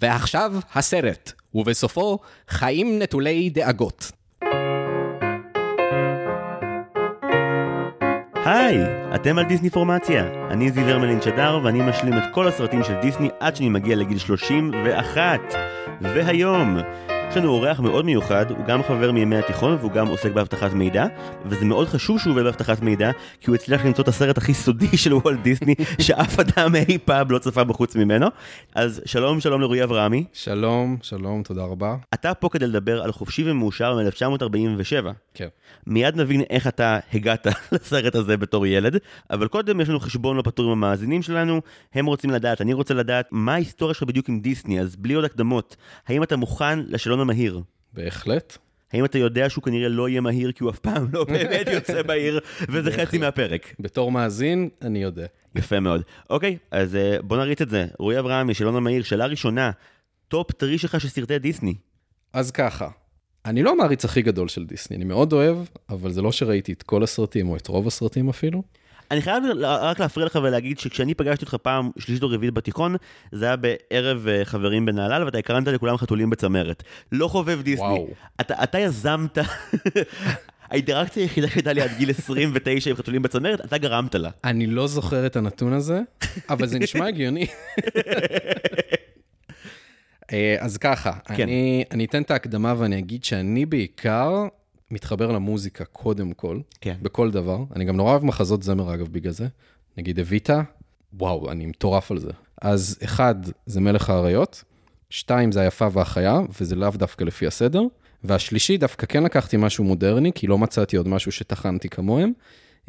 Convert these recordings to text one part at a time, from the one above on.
ועכשיו הסרט, ובסופו חיים נטולי דאגות. היי, אתם על דיסני פורמציה. אני זיו הרמלין שדר ואני משלים את כל הסרטים של דיסני עד שאני מגיע לגיל 31. והיום, יש לנו אורח מאוד מיוחד, הוא גם חבר מימי התיכון והוא גם עוסק באבטחת מידע, וזה מאוד חשוב שהוא עובד באבטחת מידע, כי הוא הצליח למצוא את הסרט הכי סודי של וולט דיסני, שאף אדם אי פעם לא צפה בחוץ ממנו. אז שלום שלום לרועי אברהמי. שלום, שלום, תודה רבה. אתה פה כדי לדבר על חופשי ומאושר מ-1947. כן. מיד נבין איך אתה הגעת לסרט הזה בתור ילד, אבל קודם יש לנו חשבון לא פתור עם המאזינים שלנו, הם רוצים לדעת, אני רוצה לדעת, מה ההיסטוריה שלך בדיוק עם דיסני, אז בלי עוד הקדמות, האם אתה מוכן לשאלון המהיר? בהחלט. האם אתה יודע שהוא כנראה לא יהיה מהיר כי הוא אף פעם לא באמת יוצא מהיר, וזה חצי מהפרק? בתור מאזין, אני יודע. יפה מאוד. אוקיי, אז אה, בוא נריץ את זה. רועי אברהמי, שאלון המהיר, שאלה ראשונה, top three שלך של סרטי דיסני. אז ככה, אני לא המעריץ הכי גדול של דיסני, אני מאוד אוהב, אבל זה לא שראיתי את כל הסרטים או את רוב הסרטים אפילו. אני חייב רק להפריע לך ולהגיד שכשאני פגשתי אותך פעם שלישית או רביעית בתיכון, זה היה בערב אה, חברים בנהלל, ואתה הקרנת לכולם חתולים בצמרת. לא חובב דיסני. וואו. אתה, אתה יזמת, האינטראקציה היחידה שהייתה לי עד גיל 29 עם חתולים בצמרת, אתה גרמת לה. אני לא זוכר את הנתון הזה, אבל זה נשמע הגיוני. אה, אז ככה, כן. אני, אני אתן את ההקדמה ואני אגיד שאני בעיקר מתחבר למוזיקה קודם כל, כן. בכל דבר. אני גם נורא אוהב מחזות זמר אגב בגלל זה. נגיד אביטה, וואו, אני מטורף על זה. אז אחד, זה מלך האריות, שתיים, זה היפה והחיה, וזה לאו דווקא לפי הסדר. והשלישי, דווקא כן לקחתי משהו מודרני, כי לא מצאתי עוד משהו שטחנתי כמוהם.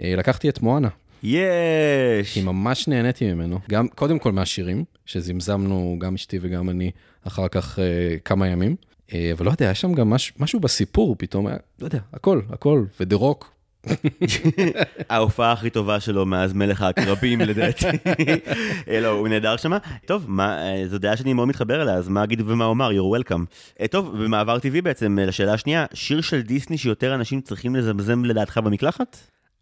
אה, לקחתי את מואנה. יש! כי ממש נהניתי ממנו. גם, קודם כל מהשירים, שזמזמנו גם אשתי וגם אני אחר כך אה, כמה ימים. אה, אבל לא יודע, יש שם גם מש, משהו בסיפור פתאום, היה, לא יודע, הכל, הכל, ודה רוק. ההופעה הכי טובה שלו מאז מלך העקרבים לדעתי. אה, לא, הוא נהדר שמה. טוב, מה, אה, זו דעה שאני מאוד מתחבר אליה, אז מה אגיד ומה אומר, you're welcome. אה, טוב, במעבר טבעי בעצם, אה, לשאלה השנייה, שיר של דיסני שיותר אנשים צריכים לזמזם לדעתך במקלחת?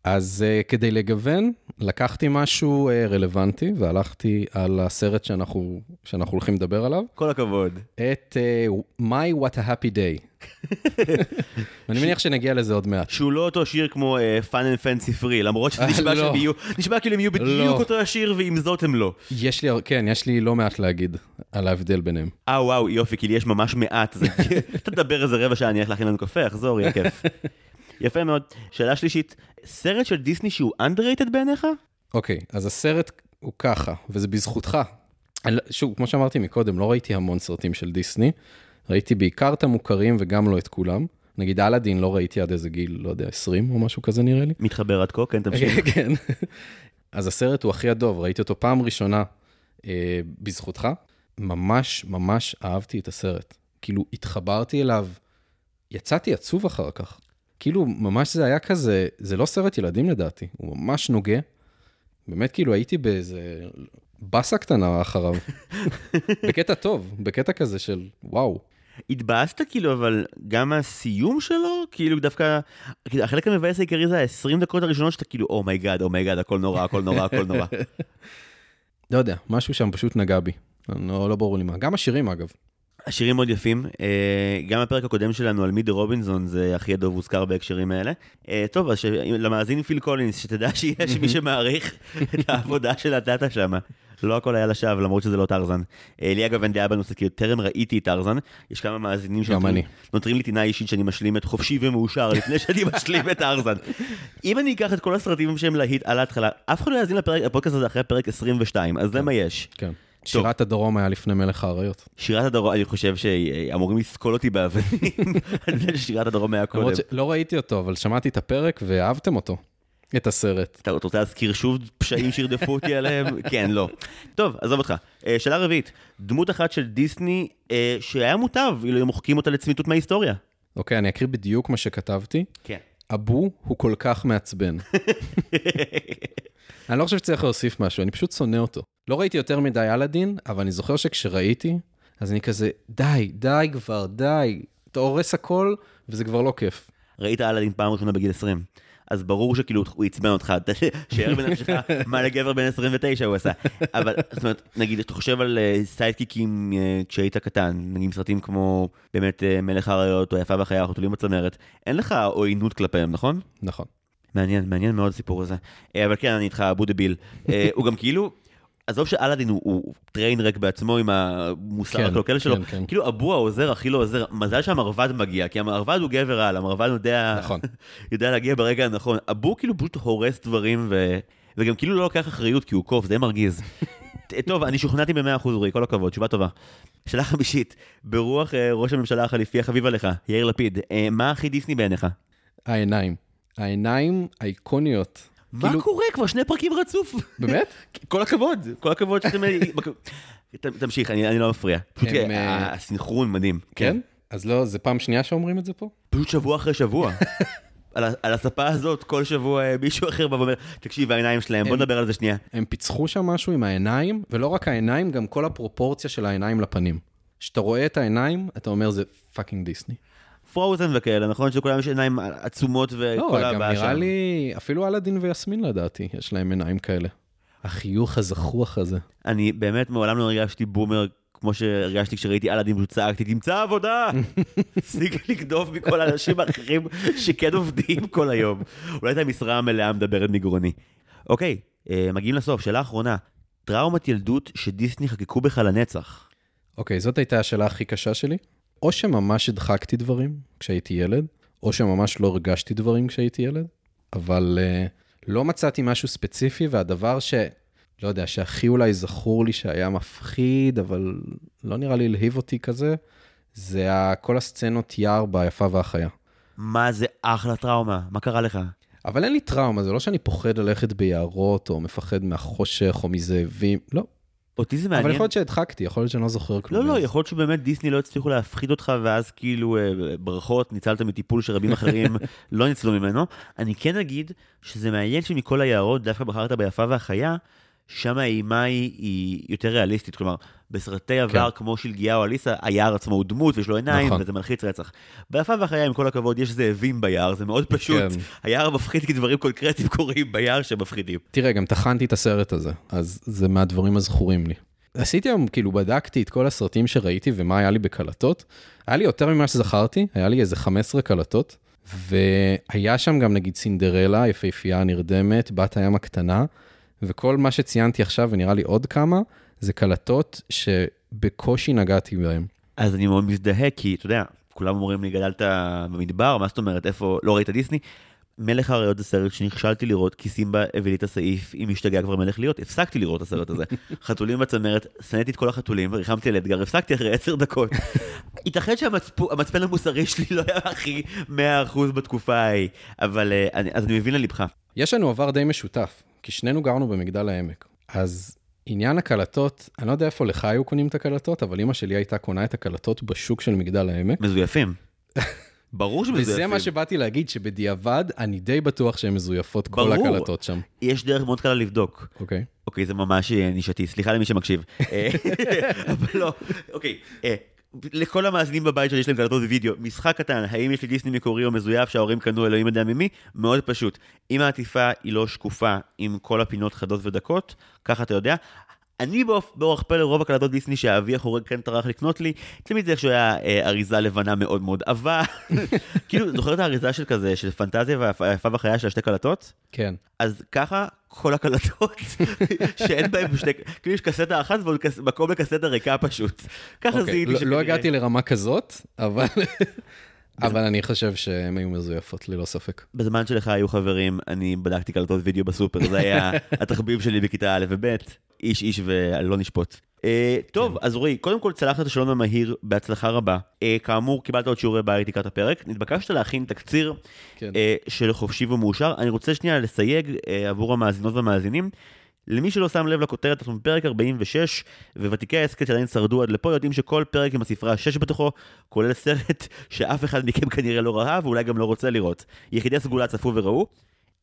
אז uh, כדי לגוון, לקחתי משהו uh, רלוונטי והלכתי על הסרט שאנחנו, שאנחנו הולכים לדבר עליו, כל הכבוד. את uh, My What a Happy Day. אני מניח שנגיע לזה עוד מעט. שהוא לא אותו שיר כמו uh, Fun and Fancy Free, למרות שזה נשמע לא. שהם יהיו, נשמע כאילו הם יהיו בדיוק לא. אותו השיר, ועם זאת הם לא. יש לי, כן, יש לי לא מעט להגיד על ההבדל ביניהם. אה וואו, יופי, כי לי יש ממש מעט. אתה תדבר איזה רבע שעה, אני אלך להכין לנו קפה, אחזור, יהיה כיף. יפה מאוד. שאלה שלישית, סרט של דיסני שהוא underrated בעיניך? אוקיי, אז הסרט הוא ככה, וזה בזכותך. לא- שוב, כמו שאמרתי מקודם, לא ראיתי המון סרטים של דיסני, ראיתי בעיקר את המוכרים וגם לא את כולם. נגיד אלאדין לא ראיתי עד איזה גיל, לא יודע, 20 או משהו כזה נראה לי. מתחבר עד כה, כן, תמשיך. כן. אז הסרט הוא הכי הדוב, ראיתי אותו פעם ראשונה אה, בזכותך. ממש ממש אהבתי את הסרט. כאילו, התחברתי אליו, יצאתי עצוב אחר כך. כאילו, ממש זה היה כזה, זה לא סרט ילדים לדעתי, הוא ממש נוגע. באמת, כאילו, הייתי באיזה באסה קטנה אחריו. בקטע טוב, בקטע כזה של וואו. התבאסת כאילו, אבל גם הסיום שלו, כאילו דווקא, כאילו, החלק המבאס העיקרי זה ה-20 דקות הראשונות שאתה כאילו, אומייגאד, אומייגאד, הכל נורא, הכל נורא, הכל נורא. לא יודע, משהו שם פשוט נגע בי. לא, לא ברור לי מה. גם השירים, אגב. השירים מאוד יפים, אה, גם הפרק הקודם שלנו על Meet the Robinsons זה אחי הדוב הוזכר בהקשרים האלה. אה, טוב, אז למאזין פיל קולינס, שתדע שיש מי שמעריך את העבודה של הדאטה שם. לא הכל היה לשווא, למרות שזה לא טרזן. אה, לי אגב אין דעה בנושא, כי טרם ראיתי את טרזן. יש כמה מאזינים. נותנים לי טינה אישית שאני משלים את חופשי ומאושר לפני שאני משלים את טרזן. אם אני אקח את כל הסרטים שהם להיט על ההתחלה, אף אחד לא יאזין לפודקאסט הזה אחרי פרק 22, אז זה מה יש. כן. שירת הדרום היה לפני מלך האריות. שירת הדרום, אני חושב שאמורים לסקול אותי באבנים על זה ששירת הדרום היה קודם. למרות שלא ראיתי אותו, אבל שמעתי את הפרק ואהבתם אותו, את הסרט. אתה רוצה להזכיר שוב פשעים שירדפו אותי עליהם? כן, לא. טוב, עזוב אותך. אה, שאלה רביעית, דמות אחת של דיסני אה, שהיה מוטב אילו היו מוחקים אותה לצמיתות מההיסטוריה. אוקיי, אני אקריא בדיוק מה שכתבתי. כן. אבו הוא כל כך מעצבן. אני לא חושב שצריך להוסיף משהו, אני פשוט שונא אותו. לא ראיתי יותר מדי אלאדין, אבל אני זוכר שכשראיתי, אז אני כזה, די, די כבר, די. אתה הורס הכל, וזה כבר לא כיף. ראית אלאדין פעם ראשונה בגיל 20. אז ברור שכאילו הוא עצבן אותך, שער בנפשך מה לגבר בן 29 הוא עשה. אבל זאת אומרת, נגיד, אתה חושב על סיידקיקים כשהיית קטן, נגיד סרטים כמו באמת מלך האריות או יפה והחיה, חתולים בצמרת, אין לך עוינות כלפיהם, נכון? נכון. מעניין, מעניין מאוד הסיפור הזה. אבל כן, אני איתך, אבו דביל. הוא גם כאילו... עזוב שאלאדין הוא, הוא טריין רק בעצמו עם המוסר כן, הקלוקל שלו, כן, כן. כאילו אבו העוזר הכי לא עוזר, מזל שהמרבד מגיע, כי המרבד הוא גבר על, המרבד יודע, נכון. יודע להגיע ברגע הנכון. אבו כאילו פשוט הורס דברים, ו... וגם כאילו לא לוקח אחריות כי הוא קוף, זה מרגיז. טוב, אני שוכנעתי ב-100% אורי, כל הכבוד, תשובה טובה. שאלה חמישית, ברוח אה, ראש הממשלה החליפי החביב עליך, יאיר לפיד, אה, מה הכי דיסני בעיניך? העיניים. העיניים האיקוניות מה כאילו... קורה? כבר שני פרקים רצוף. באמת? כל הכבוד, כל הכבוד שאתם... תמשיך, אני, אני לא מפריע. פשוט הם, uh... הסנכרון מדהים. כן? כן? אז לא, זה פעם שנייה שאומרים את זה פה? פשוט שבוע אחרי שבוע. על, על הספה הזאת, כל שבוע אה, מישהו אחר בא ואומר, תקשיב, העיניים שלהם, בוא נדבר על זה שנייה. הם פיצחו שם משהו עם העיניים, ולא רק העיניים, גם כל הפרופורציה של העיניים לפנים. כשאתה רואה את העיניים, אתה אומר, זה fucking דיסני. פרוזן וכאלה, נכון? שלכולם יש עיניים עצומות וכל הבעיה שם. לא, גם נראה לי, אפילו אלאדין ויסמין לדעתי, יש להם עיניים כאלה. החיוך הזחוח הזה. אני באמת מעולם לא הרגשתי boomer כמו שהרגשתי כשראיתי אלאדין, פשוט צעקתי, תמצא עבודה! תפסיק לגנוב מכל האנשים האחרים שכן עובדים כל היום. אולי את המשרה המלאה מדברת מגרוני. אוקיי, אה, מגיעים לסוף, שאלה אחרונה. טראומת ילדות שדיסני חקקו בך לנצח. אוקיי, זאת הייתה השאלה הכי קשה שלי. או שממש הדחקתי דברים כשהייתי ילד, או שממש לא הרגשתי דברים כשהייתי ילד, אבל uh, לא מצאתי משהו ספציפי, והדבר ש... לא יודע, שהכי אולי זכור לי שהיה מפחיד, אבל לא נראה לי להיב אותי כזה, זה כל הסצנות יער ביפה והחיה. מה זה אחלה טראומה? מה קרה לך? אבל אין לי טראומה, זה לא שאני פוחד ללכת ביערות, או מפחד מהחושך, או מזאבים, לא. אותי זה מעניין. אבל יכול להיות שהדחקתי, יכול להיות שאני לא זוכר כלום. לא, לא, יכול להיות שבאמת דיסני לא הצליחו להפחיד אותך, ואז כאילו אה, ברכות, ניצלת מטיפול שרבים אחרים לא ניצלו ממנו. אני כן אגיד שזה מעניין שמכל היערות דווקא בחרת ביפה והחיה, שם האימה היא, היא יותר ריאליסטית, כלומר, בסרטי עבר כן. כמו שלגיה או אליסה, היער עצמו הוא דמות ויש לו עיניים, נכון. וזה מלחיץ רצח. ביפה והחיה, עם כל הכבוד, יש זאבים ביער, זה מאוד פשוט. כן. היער מפחיד כי דברים קונקרטיים קורים ביער שמפחידים. תראה, גם טחנתי את הסרט הזה, אז זה מהדברים הזכורים לי. עשיתי היום, כאילו, בדקתי את כל הסרטים שראיתי ומה היה לי בקלטות. היה לי יותר ממה שזכרתי, היה לי איזה 15 קלטות, והיה שם גם נגיד סינדרלה, יפהפייה נרדמת, בת הים הקטנה. וכל מה שציינתי עכשיו, ונראה לי עוד כמה, זה קלטות שבקושי נגעתי בהן. אז אני מאוד מזדהה, כי אתה יודע, כולם אומרים לי, גדלת במדבר, מה זאת אומרת, איפה, לא ראית דיסני? מלך האריות זה סרט שנכשלתי לראות, כי סימבה הביא לי את הסעיף, אם השתגע כבר מלך להיות, הפסקתי לראות את הסרט הזה. חתולים בצמרת, שנאתי את כל החתולים, וריחמתי על אתגר, הפסקתי אחרי עשר דקות. ייתכן שהמצפן המוסרי שלי לא היה הכי 100% בתקופה ההיא, אבל אה, אז אני מבין ללבך. יש לנו עבר די משותף. כי שנינו גרנו במגדל העמק. אז עניין הקלטות, אני לא יודע איפה לך היו קונים את הקלטות, אבל אימא שלי הייתה קונה את הקלטות בשוק של מגדל העמק. מזויפים. ברור שמזויפים. וזה מה שבאתי להגיד, שבדיעבד, אני די בטוח שהן מזויפות כל הקלטות שם. יש דרך מאוד קלה לבדוק. אוקיי. Okay. אוקיי, זה ממש נישתי, סליחה למי שמקשיב. אה, אבל לא, אוקיי. אה, לכל המאזינים בבית שיש להם קלטות ווידאו, משחק קטן, האם יש לי דיסני מקורי או מזויף שההורים קנו אלוהים יודע ממי? מאוד פשוט. אם העטיפה היא לא שקופה עם כל הפינות חדות ודקות, ככה אתה יודע. אני באורח פלא רוב הקלטות דיסני שאבי החורג כן טרח לקנות לי, תמיד זה שהוא היה אה, אריזה לבנה מאוד מאוד עבה. כאילו, זוכר את האריזה של כזה, של פנטזיה והיפה וחיה של השתי קלטות? כן. אז ככה כל הקלטות שאין בהם שתי, כאילו יש קסטה אחת ועוד מקום לקסטה ריקה פשוט. ככה okay, זיהיתי לא, שכנראה... לא הגעתי לרמה כזאת, אבל... אבל אני חושב שהן היו מזויפות, ללא ספק. בזמן שלך היו חברים, אני בדקתי קלטות וידאו בסופר, זה היה התחביב שלי בכיתה א' וב', איש איש ולא נשפוט. אה, טוב, אז רועי, קודם כל צלחת את השלום המהיר בהצלחה רבה. אה, כאמור, קיבלת עוד שיעורי בית לקראת הפרק. נתבקשת להכין תקציר כן. אה, של חופשי ומאושר. אני רוצה שנייה לסייג עבור המאזינות והמאזינים. למי שלא שם לב לכותרת, אנחנו בפרק 46, וותיקי ההסכת שעדיין שרדו עד לפה יודעים שכל פרק עם הספרה 6 בתוכו, כולל סרט שאף אחד מכם כנראה לא ראה, ואולי גם לא רוצה לראות. יחידי הסגולה צפו וראו.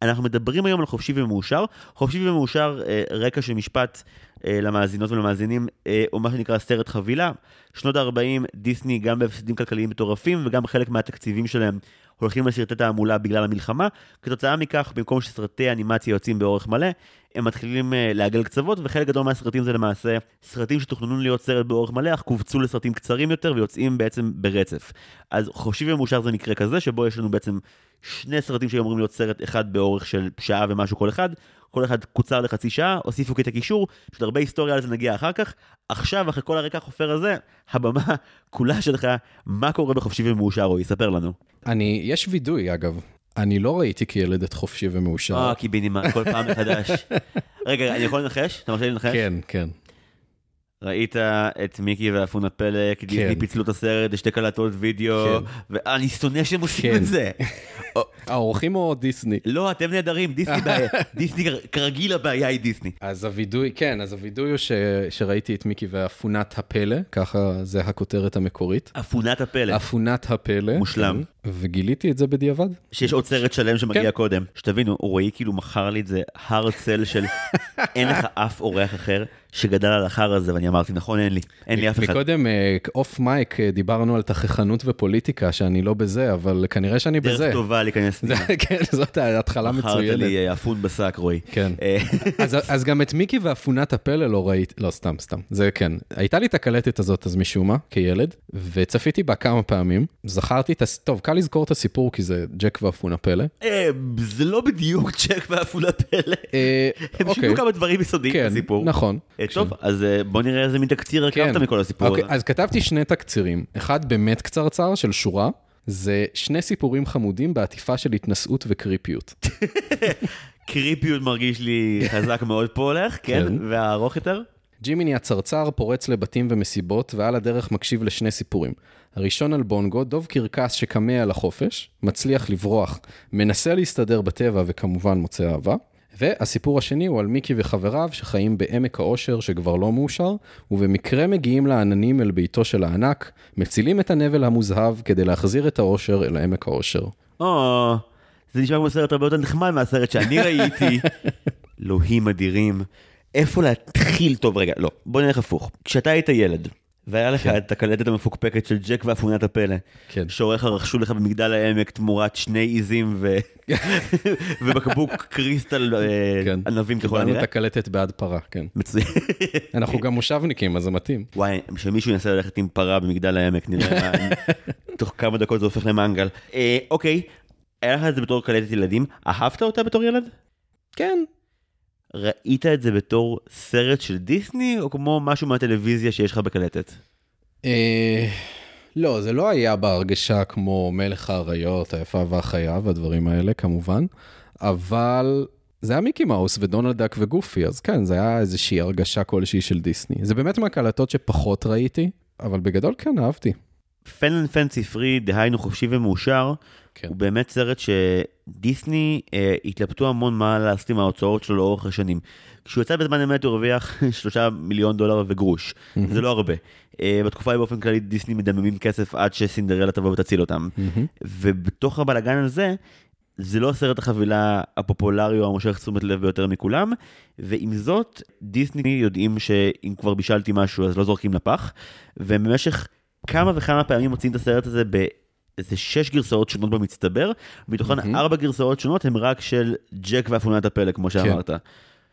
אנחנו מדברים היום על חופשי ומאושר. חופשי ומאושר, אה, רקע של משפט אה, למאזינות ולמאזינים, אה, או מה שנקרא סרט חבילה. שנות ה-40, דיסני גם בהפסדים כלכליים מטורפים, וגם חלק מהתקציבים שלהם הולכים לסרטי תעמולה בגלל המלחמה. כתוצאה מכך, במקום שסרטי אנימציה יוצאים באורך מלא, הם מתחילים uh, לעגל קצוות, וחלק גדול מהסרטים זה למעשה סרטים שתוכננו להיות סרט באורך מלא, אך קובצו לסרטים קצרים יותר ויוצאים בעצם ברצף. אז חופשי ומאושר זה מקרה כזה, שבו יש לנו בעצם שני סרטים שהיו אמורים להיות סרט אחד באורך של שעה ומשהו כל אחד, כל אחד קוצר לחצי שעה, הוסיפו קטע קישור, יש עוד הרבה היסטוריה על זה נגיע אחר כך. עכשיו, אחרי כל הרקע החופר הזה, הבמה כולה שלך, מה קורה בחופשי ומאושר, רועי, ספר לנו. אני, יש וידוי אגב. אני לא ראיתי כילד את חופשי ומאושר. אה, קיבינימט, כל פעם מחדש. רגע, אני יכול לנחש? אתה מרשה לי לנחש? כן, כן. ראית את מיקי ואפונה פלא, כי דיסני כן. פיצלו את הסרט לשתי קלטות וידאו, כן. ואני שונא שהם עושים כן. את זה. האורחים או דיסני? לא, אתם נהדרים, דיסני בעיה, דיסני כרגיל הבעיה היא דיסני. אז הווידוי, כן, אז הווידוי הוא ש, שראיתי את מיקי ואפונת הפלא, ככה זה הכותרת המקורית. אפונת הפלא, אפונת הפלא. מושלם. וגיליתי את זה בדיעבד. שיש עוד סרט שלם שמגיע כן. קודם. שתבינו, רועי כאילו מכר לי את זה הר צל של אין לך אף אורח אחר שגדל על החר הזה, ואני אמרתי, נכון, אין לי, אין לי אף אחד. מקודם, אה, אוף מייק, אה, דיברנו על תככנות ופוליטיקה, שאני לא בזה, אבל כנראה שאני בזה. דרך טובה להיכנס זה- פנימה. כן, זאת התחלה מכרת מצוינת. לי אה, אפון בשק, רועי. כן. אה, אז, אז גם את מיקי ואפונת הפלא לא ראיתי, לא, סתם, סתם. זה כן. הייתה לי את הקלטת הזאת אז משום מה, כילד, וצפיתי בה כמה פעמים. זכרתי את. טוב, קל לזכור את הסיפור, כי זה ג'ק ואפונה פלא. אה, זה לא בדיוק צ'ק ואפונת פלא. אה, הם אוקיי. שינו כמה דברים יסודיים כן, בסיפור. נכון. אה, טוב, אז בוא נראה איזה מין תקציר כן. הרכבת מכל הסיפור אוקיי, הזה. אז כתבתי שני תקצירים. אחד באמת קצרצר של שורה, זה שני סיפורים חמודים בעטיפה של התנשאות וקריפיות. קריפיות מרגיש לי חזק מאוד פה הולך, כן? כן. והארוך יותר? ג'ימיני הצרצר פורץ לבתים ומסיבות, ועל הדרך מקשיב לשני סיפורים. הראשון על בונגו, דוב קרקס שקמע על החופש, מצליח לברוח, מנסה להסתדר בטבע וכמובן מוצא אהבה. והסיפור השני הוא על מיקי וחבריו שחיים בעמק האושר שכבר לא מאושר, ובמקרה מגיעים לעננים אל ביתו של הענק, מצילים את הנבל המוזהב כדי להחזיר את האושר אל עמק האושר. או, זה נשמע כמו סרט הרבה יותר נחמד מהסרט שאני ראיתי. אלוהים אדירים. איפה להתחיל? טוב, רגע, לא. בוא נלך הפוך. כשאתה היית ילד, והיה לך את הקלטת המפוקפקת של ג'ק ואפונת הפלא, כן. שהוריך רכשו לך במגדל העמק תמורת שני עיזים ו... ובקבוק קריסטל אה, כן. ענבים ככל קיבלנו הנראה. את הקלטת בעד פרה, כן. מצוין. אנחנו גם מושבניקים, אז זה מתאים. וואי, שמישהו ינסה ללכת עם פרה במגדל העמק, נראה מה... תוך כמה דקות זה הופך למנגל. אה, אוקיי, היה לך את זה בתור קלטת ילדים, אהבת אותה בתור ילד? כן, ראית את זה בתור סרט של דיסני, או כמו משהו מהטלוויזיה שיש לך בקלטת? אה, לא, זה לא היה בהרגשה כמו מלך האריות, היפה והחיה והדברים האלה, כמובן, אבל זה היה מיקי מאוס ודונלד דאק וגופי, אז כן, זה היה איזושהי הרגשה כלשהי של דיסני. זה באמת מהקלטות שפחות ראיתי, אבל בגדול כן, אהבתי. Fun and Fancy Free, דהיינו חופשי ומאושר, כן. הוא באמת סרט שדיסני אה, התלבטו המון מה לעשות עם ההוצאות שלו לאורך השנים. כשהוא יצא בזמן אמת הוא הרוויח שלושה מיליון דולר וגרוש, זה לא הרבה. אה, בתקופה ההיא באופן כללי דיסני מדממים כסף עד שסינדרלה תבוא ותציל אותם. ובתוך הבלאגן הזה, זה לא סרט החבילה הפופולרי או המושך תשומת לב ביותר מכולם, ועם זאת, דיסני יודעים שאם כבר בישלתי משהו אז לא זורקים לפח, ובמשך כמה וכמה פעמים מוצאים את הסרט הזה באיזה שש גרסאות שונות במצטבר, מתוכן ארבע גרסאות שונות הן רק של ג'ק ואפונת הפלא, כמו שאמרת.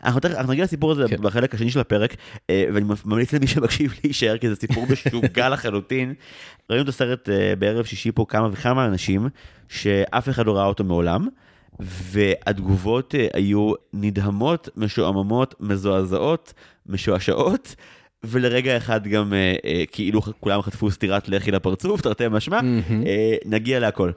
אנחנו, תכף- אנחנו נגיע לסיפור הזה כן. בחלק השני של הפרק, אה, ואני ממליץ למי שמקשיב להישאר, כי זה סיפור משוגע לחלוטין. ראינו את הסרט אה, בערב שישי פה כמה וכמה אנשים, שאף אחד לא ראה אותו מעולם, והתגובות אה, היו נדהמות, משועממות, מזועזעות, משועשעות. ולרגע אחד גם אה, אה, כאילו כולם חטפו סטירת לחי לפרצוף, תרתי משמע, אה, נגיע להכל.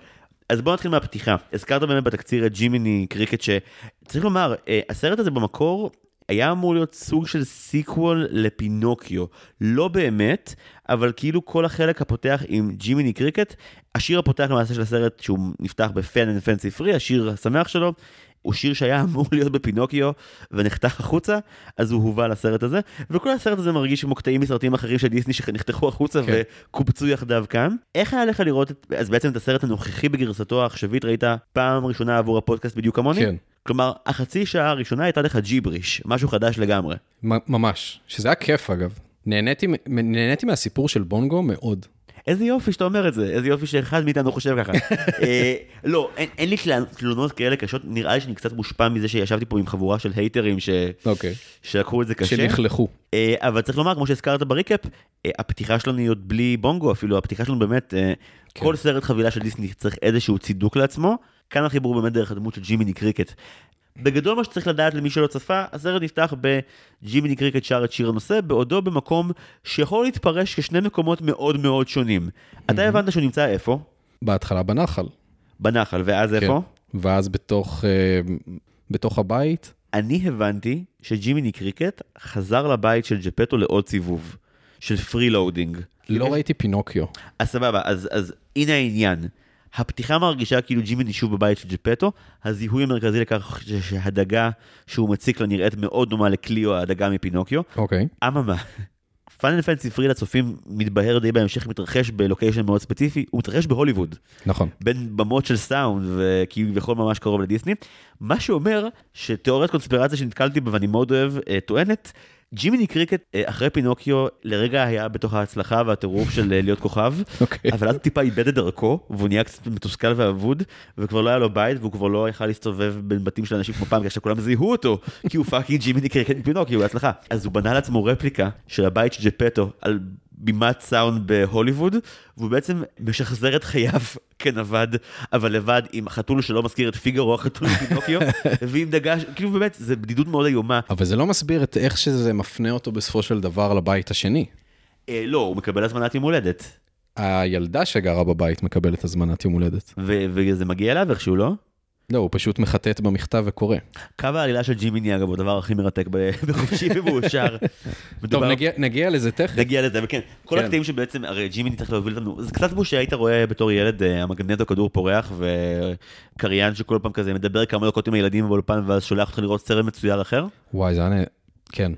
אז בואו נתחיל מהפתיחה. הזכרת באמת בתקציר את ג'ימיני קריקט, שצריך לומר, אה, הסרט הזה במקור היה אמור להיות סוג של sequel לפינוקיו. לא באמת, אבל כאילו כל החלק הפותח עם ג'ימיני קריקט, השיר הפותח למעשה של הסרט, שהוא נפתח ב fun and fancy free, השיר השמח שלו, הוא שיר שהיה אמור להיות בפינוקיו ונחתך החוצה, אז הוא הובא לסרט הזה, וכל הסרט הזה מרגיש כמו קטעים מסרטים אחרים של דיסני שנחתכו החוצה כן. וקובצו יחדיו כאן. איך היה לך לראות את, אז בעצם את הסרט הנוכחי בגרסתו העכשווית ראית פעם ראשונה עבור הפודקאסט בדיוק כמוני? כן, כלומר, החצי שעה הראשונה הייתה לך ג'יבריש, משהו חדש לגמרי. ממש. שזה היה כיף אגב. נהניתי, נהניתי מהסיפור של בונגו מאוד. איזה יופי שאתה אומר את זה, איזה יופי שאחד מאיתנו חושב ככה. אה, לא, אין, אין לי תל- תלונות כאלה קשות, נראה לי שאני קצת מושפע מזה שישבתי פה עם חבורה של הייטרים ש... אוקיי. שלקחו את זה קשה. שנכלכו. אה, אבל צריך לומר, כמו שהזכרת ב recap, אה, הפתיחה שלנו היא עוד בלי בונגו אפילו, הפתיחה שלנו באמת, אה, כן. כל סרט חבילה של דיסני צריך איזשהו צידוק לעצמו, כאן החיבור באמת דרך הדמות של ג'ימיני קריקט. בגדול מה שצריך לדעת למי שלא צפה, הסרט נפתח בג'ימיני קריקט שר את שיר הנושא, בעודו במקום שיכול להתפרש כשני מקומות מאוד מאוד שונים. אתה הבנת שהוא נמצא איפה? בהתחלה בנחל. בנחל, ואז איפה? כן. ואז בתוך, אה, בתוך הבית, אני הבנתי שג'ימיני קריקט חזר לבית של ג'פטו לעוד סיבוב, של freeloading. לא ראיתי פינוקיו. אז סבבה, אז, אז הנה העניין. הפתיחה מרגישה כאילו ג'ימיני שוב בבית של ג'פטו, הזיהוי המרכזי לכך שהדגה שהוא מציק לה נראית מאוד דומה לקליו, הדגה מפינוקיו. אוקיי. אממה, fun and fancy free לצופים מתבהר די בהמשך, מתרחש בלוקיישן מאוד ספציפי, הוא מתרחש בהוליווד. נכון. בין במות של סאונד וכביכול ממש קרוב לדיסני, מה שאומר שתיאוריית קונספירציה שנתקלתי בה ואני מאוד אוהב, אה, טוענת, ג'ימיני קריקט אה, אחרי פינוקיו לרגע היה בתוך ההצלחה והטירוף של אה, להיות כוכב, אוקיי. אבל אז טיפה איבד את דרכו, והוא נהיה קצת מתוסכל ואבוד, וכבר לא היה לו בית, והוא כבר לא יכל להסתובב בין בתים של אנשים כמו פעם, בגלל שכולם זיהו אותו, כי הוא fucking ג'ימיני קריקט מפינוקיו, הוא הצלחה. אז הוא בנה לעצמו רפליקה של הבית של ג'פטו על בימת סאונד בהוליווד, והוא בעצם משחזר את חייו כנווד, אבל לבד עם חתול שלא מזכיר את פיגארו, החתול מפינוקיו, ועם דגש, כאילו באמת, זה בדידות מאוד איומה. אבל זה לא מסביר את איך שזה מפנה אותו בסופו של דבר לבית השני. אה, לא, הוא מקבל הזמנת יום הולדת, הילדה שגרה בבית מקבלת הזמנת יום הולדת. וזה מגיע אליו איכשהו, לא? לא, הוא פשוט מחטט במכתב וקורא. קו העלילה של ג'ימיני, אגב, הוא הדבר הכי מרתק בחופשי ומאושר. טוב, נגיע, נגיע לזה תכף. נגיע לזה, וכן, כל כן. הקטעים שבעצם, הרי ג'ימיני צריך להוביל אותנו, זה קצת כמו שהיית רואה בתור ילד, אה, המגנטו כדור פורח, וקריין שכל פעם כזה מדבר כמה דקות עם הילדים באולפן, ואז שולח אותך לראות סרט מצויר אחר. וואי, זה היה... כן.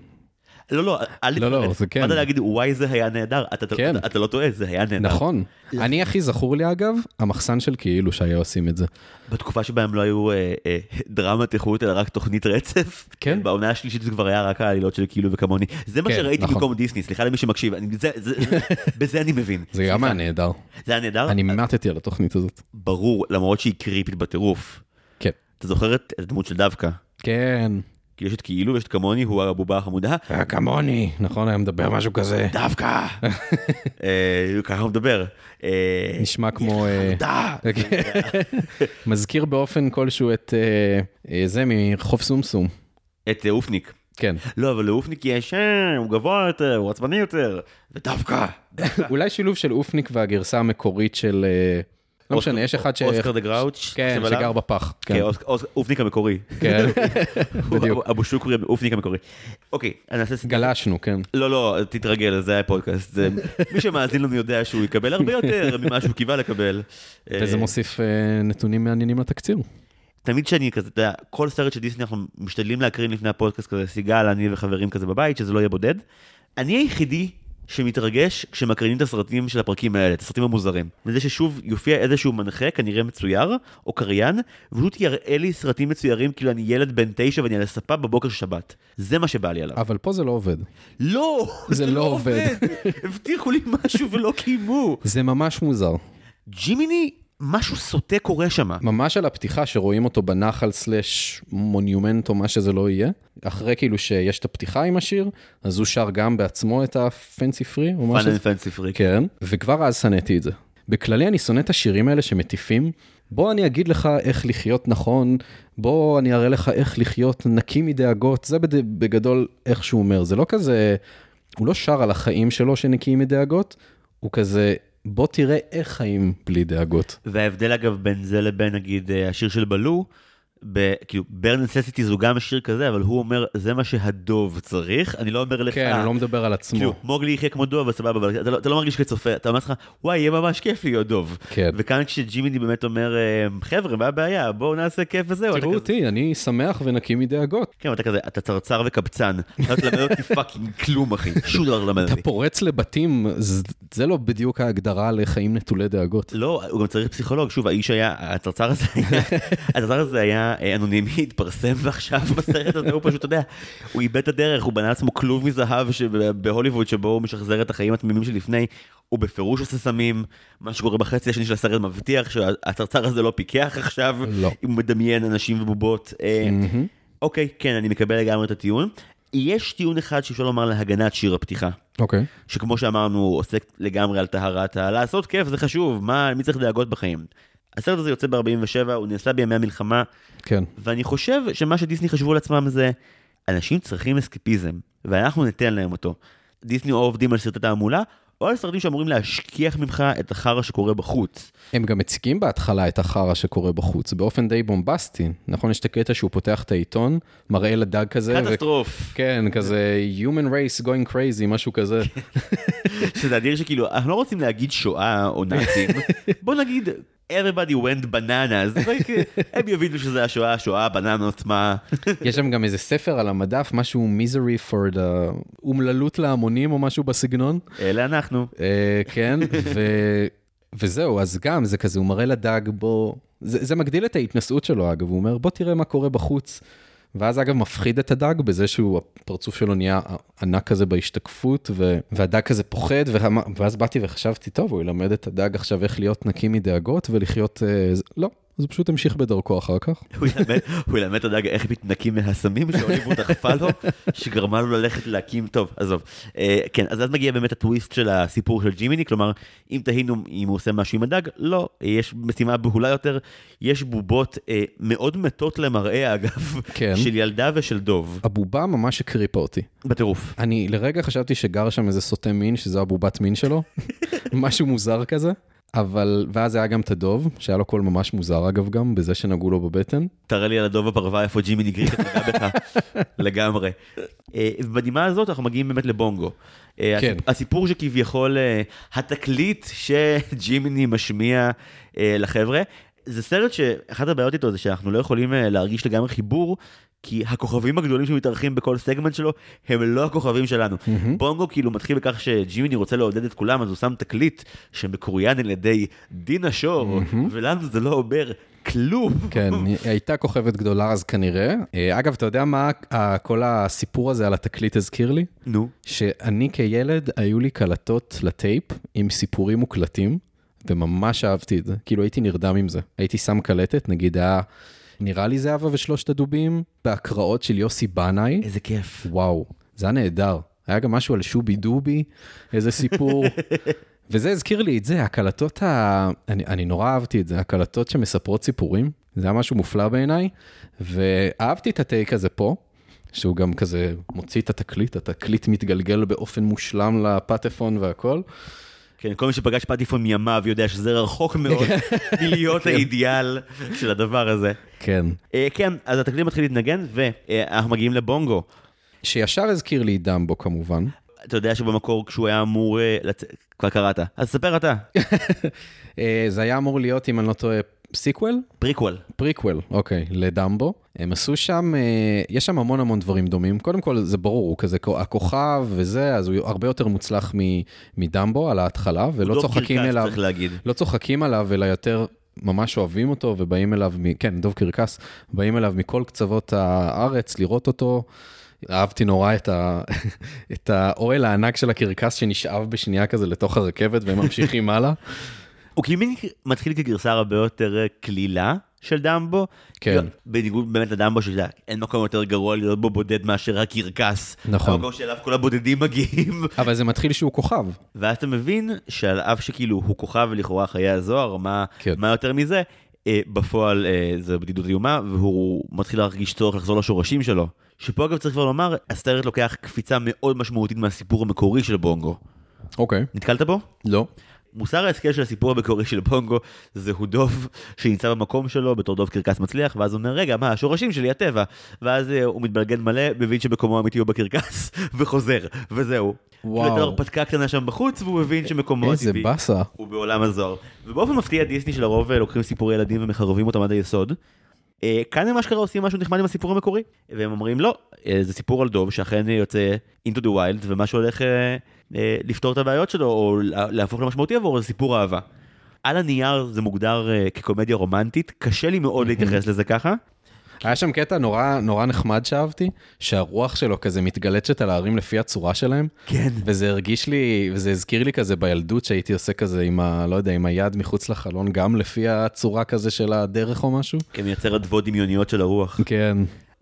לא, לא, אל לא, לא, תתפרץ. זה כן. באת להגיד, וואי, זה היה נהדר, אתה- אתה כן. אתה לא טועה, זה היה נהדר. נכון. אני הכי זכור לי אגב, המחסן של כאילו שהיה עושים את זה. בתקופה שבה הם לא היו אה, אה, דרמת איכות, אלא רק תוכנית רצף. כן. בעונה השלישית זה כבר היה רק העלילות של כאילו וכמוני. זה מה כן, שראיתי נכון. במקום דיסני, סליחה למי שמקשיב, אני- זה- זה- בזה אני מבין. זה גם היה נהדר. זה היה נהדר? אני מתתי על התוכנית הזאת. ברור, למרות שהיא קריפית בטירוף. כן. אתה זוכר את הדמות של דווקא? כן. כי יש את כאילו ויש את כמוני, הוא הבובה החמודה. היה כמוני, נכון, היה מדבר משהו כזה. דווקא! אה, ככה הוא מדבר. אה, נשמע כמו... אה! מזכיר באופן כלשהו את אה, אה, זה מרחוב סומסום. את אה, אופניק. כן. לא, אבל לאופניק יש, אה, הוא גבוה יותר, הוא עצבני יותר. ודווקא! אולי שילוב של אופניק והגרסה המקורית של... לא משנה, יש אחד ש... אוסקר דה גראוץ'. כן? שגר בפח. כן, אוס- אופניק המקורי. כן. בדיוק. אבו שוקרי, אופניק המקורי. אוקיי, אני אעשה... גלשנו, כן. לא, לא, תתרגל, זה היה פודקאסט. מי שמאזין לנו יודע שהוא יקבל הרבה יותר ממה שהוא קיווה לקבל. וזה אה, מוסיף אה, נתונים מעניינים לתקציר. תמיד שאני כזה, אתה יודע, כל סרט של דיסני אנחנו משתדלים להקרין לפני הפודקאסט כזה, סיגל, אני וחברים כזה בבית, שזה לא יהיה בודד. אני היחידי שמתרגש כשמקרינים את הסרטים של הפרקים האלה, את הסרטים המוזרים. וזה ששוב יופיע איזשהו מנחה, כנראה מצויר, או קריין, ופשוט יראה לי סרטים מצוירים כאילו אני ילד בן תשע ואני על הספה בבוקר של שבת. זה מה שבא לי עליו. אבל פה זה לא עובד. לא! זה לא עובד. הבטיחו לי משהו ולא קיימו. זה ממש מוזר. ג'ימיני, משהו סוטה קורה שם. ממש על הפתיחה שרואים אותו בנחל סלאש מונומנט או מה שזה לא יהיה. אחרי כאילו שיש את הפתיחה עם השיר, אז הוא שר גם בעצמו את הפנסי פרי או. פנסי פריק. כן, וכבר אז שנאתי את זה. בכללי אני שונא את השירים האלה שמטיפים. בוא אני אגיד לך איך לחיות נכון, בוא אני אראה לך איך לחיות נקי מדאגות, זה בגדול איך שהוא אומר, זה לא כזה, הוא לא שר על החיים שלו שנקיים מדאגות, הוא כזה, בוא תראה איך חיים בלי דאגות. וההבדל אגב בין זה לבין נגיד אה, השיר של בלו, ב- כאילו, bare necessities הוא גם שיר כזה, אבל הוא אומר, זה מה שהדוב צריך, אני לא אומר לך, כן, הוא לא מדבר על עצמו. כאילו, מוגלי יחיה כמו דוב, אז סבבה, אבל אתה לא, אתה לא מרגיש כצופה, אתה אומר לך, וואי, יהיה ממש כיף להיות דוב. כן. וכאן כשג'ימיני באמת אומר, אה, חבר'ה, מה הבעיה? בואו נעשה כיף וזהו. אתה תראו כזה- אותי, אני שמח ונקי מדאגות. כן, אתה כזה, אתה צרצר וקבצן, אתה תלמד אותי fucking כלום, אחי, שום דבר לא למד אתה אותי. פורץ לבתים, זה לא בדיוק ההגדרה לחיים נטולי דאגות. לא, הוא גם צריך פסיכולוג, שוב, האיש היה, הצרצר הזה היה, הצרצר הזה היה אנונימי, התפרסם, ועכשיו בסרט הזה הוא פשוט, אתה יודע, הוא איבד את הדרך, הוא בנה לעצמו כלוב מזהב בהוליווד, שבו הוא משחזר את החיים התמימים שלפני, הוא בפירוש עושה סמים, מה שקורה בחצי השני של הסרט מבטיח שהצרצר הזה לא פיקח עכשיו, לא. אם הוא מדמיין אנשים ובובות. אה. אוקיי, כן, אני מקבל לגמרי את הטיעון. יש טיעון אחד שאפשר לומר להגנת שיר הפתיחה. אוקיי. שכמו שאמרנו, עוסק לגמרי על טהרת ה... לעשות כיף זה חשוב, מה, מי צריך דאגות בחיים? הסרט הזה יוצא ב-47, הוא נעשה בימי המלחמה, כן. ואני חושב שמה שדיסני חשבו לעצמם זה, אנשים צריכים אסקפיזם, ואנחנו ניתן להם אותו. דיסני או עובדים על סרטי תעמולה, או על סרטים שאמורים להשכיח ממך את החרא שקורה בחוץ. הם גם מציגים בהתחלה את החרא שקורה בחוץ, באופן די בומבסטי. נכון, יש את הקטע שהוא פותח את העיתון, מראה לדג כזה. ו- קטסטרוף. כן, כזה Human race going crazy, משהו כזה. שזה אדיר שכאילו, אנחנו לא רוצים להגיד שואה או נאצים, בוא נגיד, everybody went bananas, הם יבינו שזה השואה, השואה, בננות, מה... יש שם גם איזה ספר על המדף, משהו misery for the... אומללות להמונים או משהו בסגנון. אלה אנחנו. אה, כן, ו... וזהו, אז גם זה כזה, הוא מראה לדג בו, זה, זה מגדיל את ההתנשאות שלו אגב, הוא אומר בוא תראה מה קורה בחוץ. ואז אגב מפחיד את הדג בזה שהוא, הפרצוף שלו נהיה ענק כזה בהשתקפות, ו... והדג כזה פוחד, וה... ואז באתי וחשבתי, טוב, הוא ילמד את הדג עכשיו איך להיות נקי מדאגות ולחיות, אה, לא, אז הוא פשוט המשיך בדרכו אחר כך. הוא ילמד- את הדג איך מתנקים מהסמים שהוליווד דחפה לו, שגרמה לו ללכת להקים, טוב, עזוב. אה, כן, אז אז מגיע באמת הטוויסט של הסיפור של ג'ימיני, כלומר, אם תהינו אם הוא עושה משהו עם הדג, לא, יש משימה בהולה יותר, יש בובות אה, מאוד מתות למראה, אגב, כן. של ילדה ושל דוב, הבובה ממש הקריפה אותי. בטירוף. אני לרגע חשבתי שגר שם איזה סוטה מין, שזו הבובת מין שלו, משהו מוזר כזה. אבל, ואז היה גם את הדוב, שהיה לו קול ממש מוזר אגב גם, בזה שנגעו לו בבטן. תראה לי על הדוב הפרווה איפה ג'ימיני קריקט נגע בך, לגמרי. אה, ובנימה הזאת אנחנו מגיעים באמת לבונגו. אה, כן. הסיפ- הסיפור שכביכול אה, התקליט שג'ימיני משמיע לחבר'ה, זה סרט שאחת הבעיות איתו זה שאנחנו לא יכולים להרגיש לגמרי חיבור. כי הכוכבים הגדולים שמתארחים בכל סגמנט שלו הם לא הכוכבים שלנו. בונגו כאילו מתחיל בכך שג'ימיני רוצה לעודד את כולם אז הוא שם תקליט שמקוריין על ידי דינה שור ולנו זה לא אומר כלום. כן, היא הייתה כוכבת גדולה אז כנראה. אה, אגב, אתה יודע מה כל הסיפור הזה על התקליט הזכיר לי? נו. שאני כילד, היו לי קלטות לטייפ עם סיפורים מוקלטים, וממש אהבתי את זה. כאילו הייתי נרדם עם זה. הייתי שם קלטת, נגיד היה, נראה לי זהבה ושלושת הדובים, בהקראות של יוסי בנאי. איזה כיף. וואו, זה היה נהדר. היה גם משהו על שובי דובי, איזה סיפור. וזה הזכיר לי את זה, הקלטות ה... אני, אני נורא אהבתי את זה, הקלטות שמספרות סיפורים, זה היה משהו מופלא בעיניי, ואהבתי את הטייק הזה פה, שהוא גם כזה מוציא את התקליט, התקליט מתגלגל באופן מושלם לפטפון והכל. כן, כל מי שפגש פטיפון מימיו יודע שזה רחוק מאוד מלהיות האידיאל של הדבר הזה. כן. אה, כן, אז התקליט מתחיל להתנגן, ואנחנו מגיעים לבונגו. שישר הזכיר לי דמבו כמובן. אתה יודע שבמקור כשהוא היה אמור אה, כבר קראת, אז ספר אתה. אה, זה היה אמור להיות, אם אני לא טועה, sequel? prequel. prequel, אוקיי, לדמבו. הם עשו שם, אה, יש שם המון המון דברים דומים. קודם כל, זה ברור, הוא כזה הכוכב וזה, אז הוא הרבה יותר מוצלח מדמבו על ההתחלה, ולא דוב צוחקים קרקס, אליו, צריך להגיד. לא צוחקים עליו, אלא יותר ממש אוהבים אותו ובאים אליו, מ- כן, דוב קרקס, באים אליו מכל קצוות הארץ לראות אותו. אהבתי נורא את, ה... את האוהל הענק של הקרקס שנשאב בשנייה כזה לתוך הרכבת והם ממשיכים הלאה. הוא כאילו מתחיל כגרסה הרבה יותר אה, קלילה של דמבו. כן. בניגוד באמת לדמבו שאתה אין מקום יותר גרוע להיות בו בודד מאשר הקרקס. נכון. המקום שאליו כל הבודדים מגיעים. אבל זה מתחיל שהוא כוכב. ואז אתה מבין שעל אף שכאילו הוא כוכב ולכאורה חיי הזוהר, מה, כן. מה יותר מזה, אה, בפועל אה, זה בדידות איומה, והוא מתחיל להרגיש צורך לחזור לשורשים שלו. שפה אגב צריך כבר לומר, הסרט לוקח קפיצה מאוד משמעותית מהסיפור המקורי של בונגו. אוקיי. נתקלת בו? לא. מוסר ההשכל של הסיפור המקורי של בונגו זה הוא דוב שנמצא במקום שלו בתור דוב קרקס מצליח, ואז הוא אומר, רגע, מה, השורשים שלי, הטבע. ואז אה, הוא מתבלגן מלא, מבין שמקומו האמיתי הוא בקרקס, וחוזר, וזהו. וואו. כאילו הייתה הרפתקה קטנה שם בחוץ, והוא הבין שמקומו איזה הטבעי באסה. הוא בעולם הזוהר. ובאופן מפתיע דיסני שלרוב אה, לוקחים סיפורי ילדים ומחרבים אותם עד היסוד. אה, כאן הם אשכרה עושים משהו נחמד עם הסיפור המקורי, והם אומרים לא, זה סיפור על דוב שאכן יוצא into the wild, ומה שהולך אה, לפתור את הבעיות שלו, או לה- להפוך למשמעותי עבורו, זה סיפור אהבה. על הנייר זה מוגדר אה, כקומדיה רומנטית, קשה לי מאוד להתייחס לזה ככה. היה שם קטע נורא, נורא נחמד שאהבתי, שהרוח שלו כזה מתגלצת על ההרים לפי הצורה שלהם. כן. וזה הרגיש לי, וזה הזכיר לי כזה בילדות שהייתי עושה כזה עם ה... לא יודע, עם היד מחוץ לחלון, גם לפי הצורה כזה של הדרך או משהו. כמייצר אדוות דמיוניות של הרוח. כן.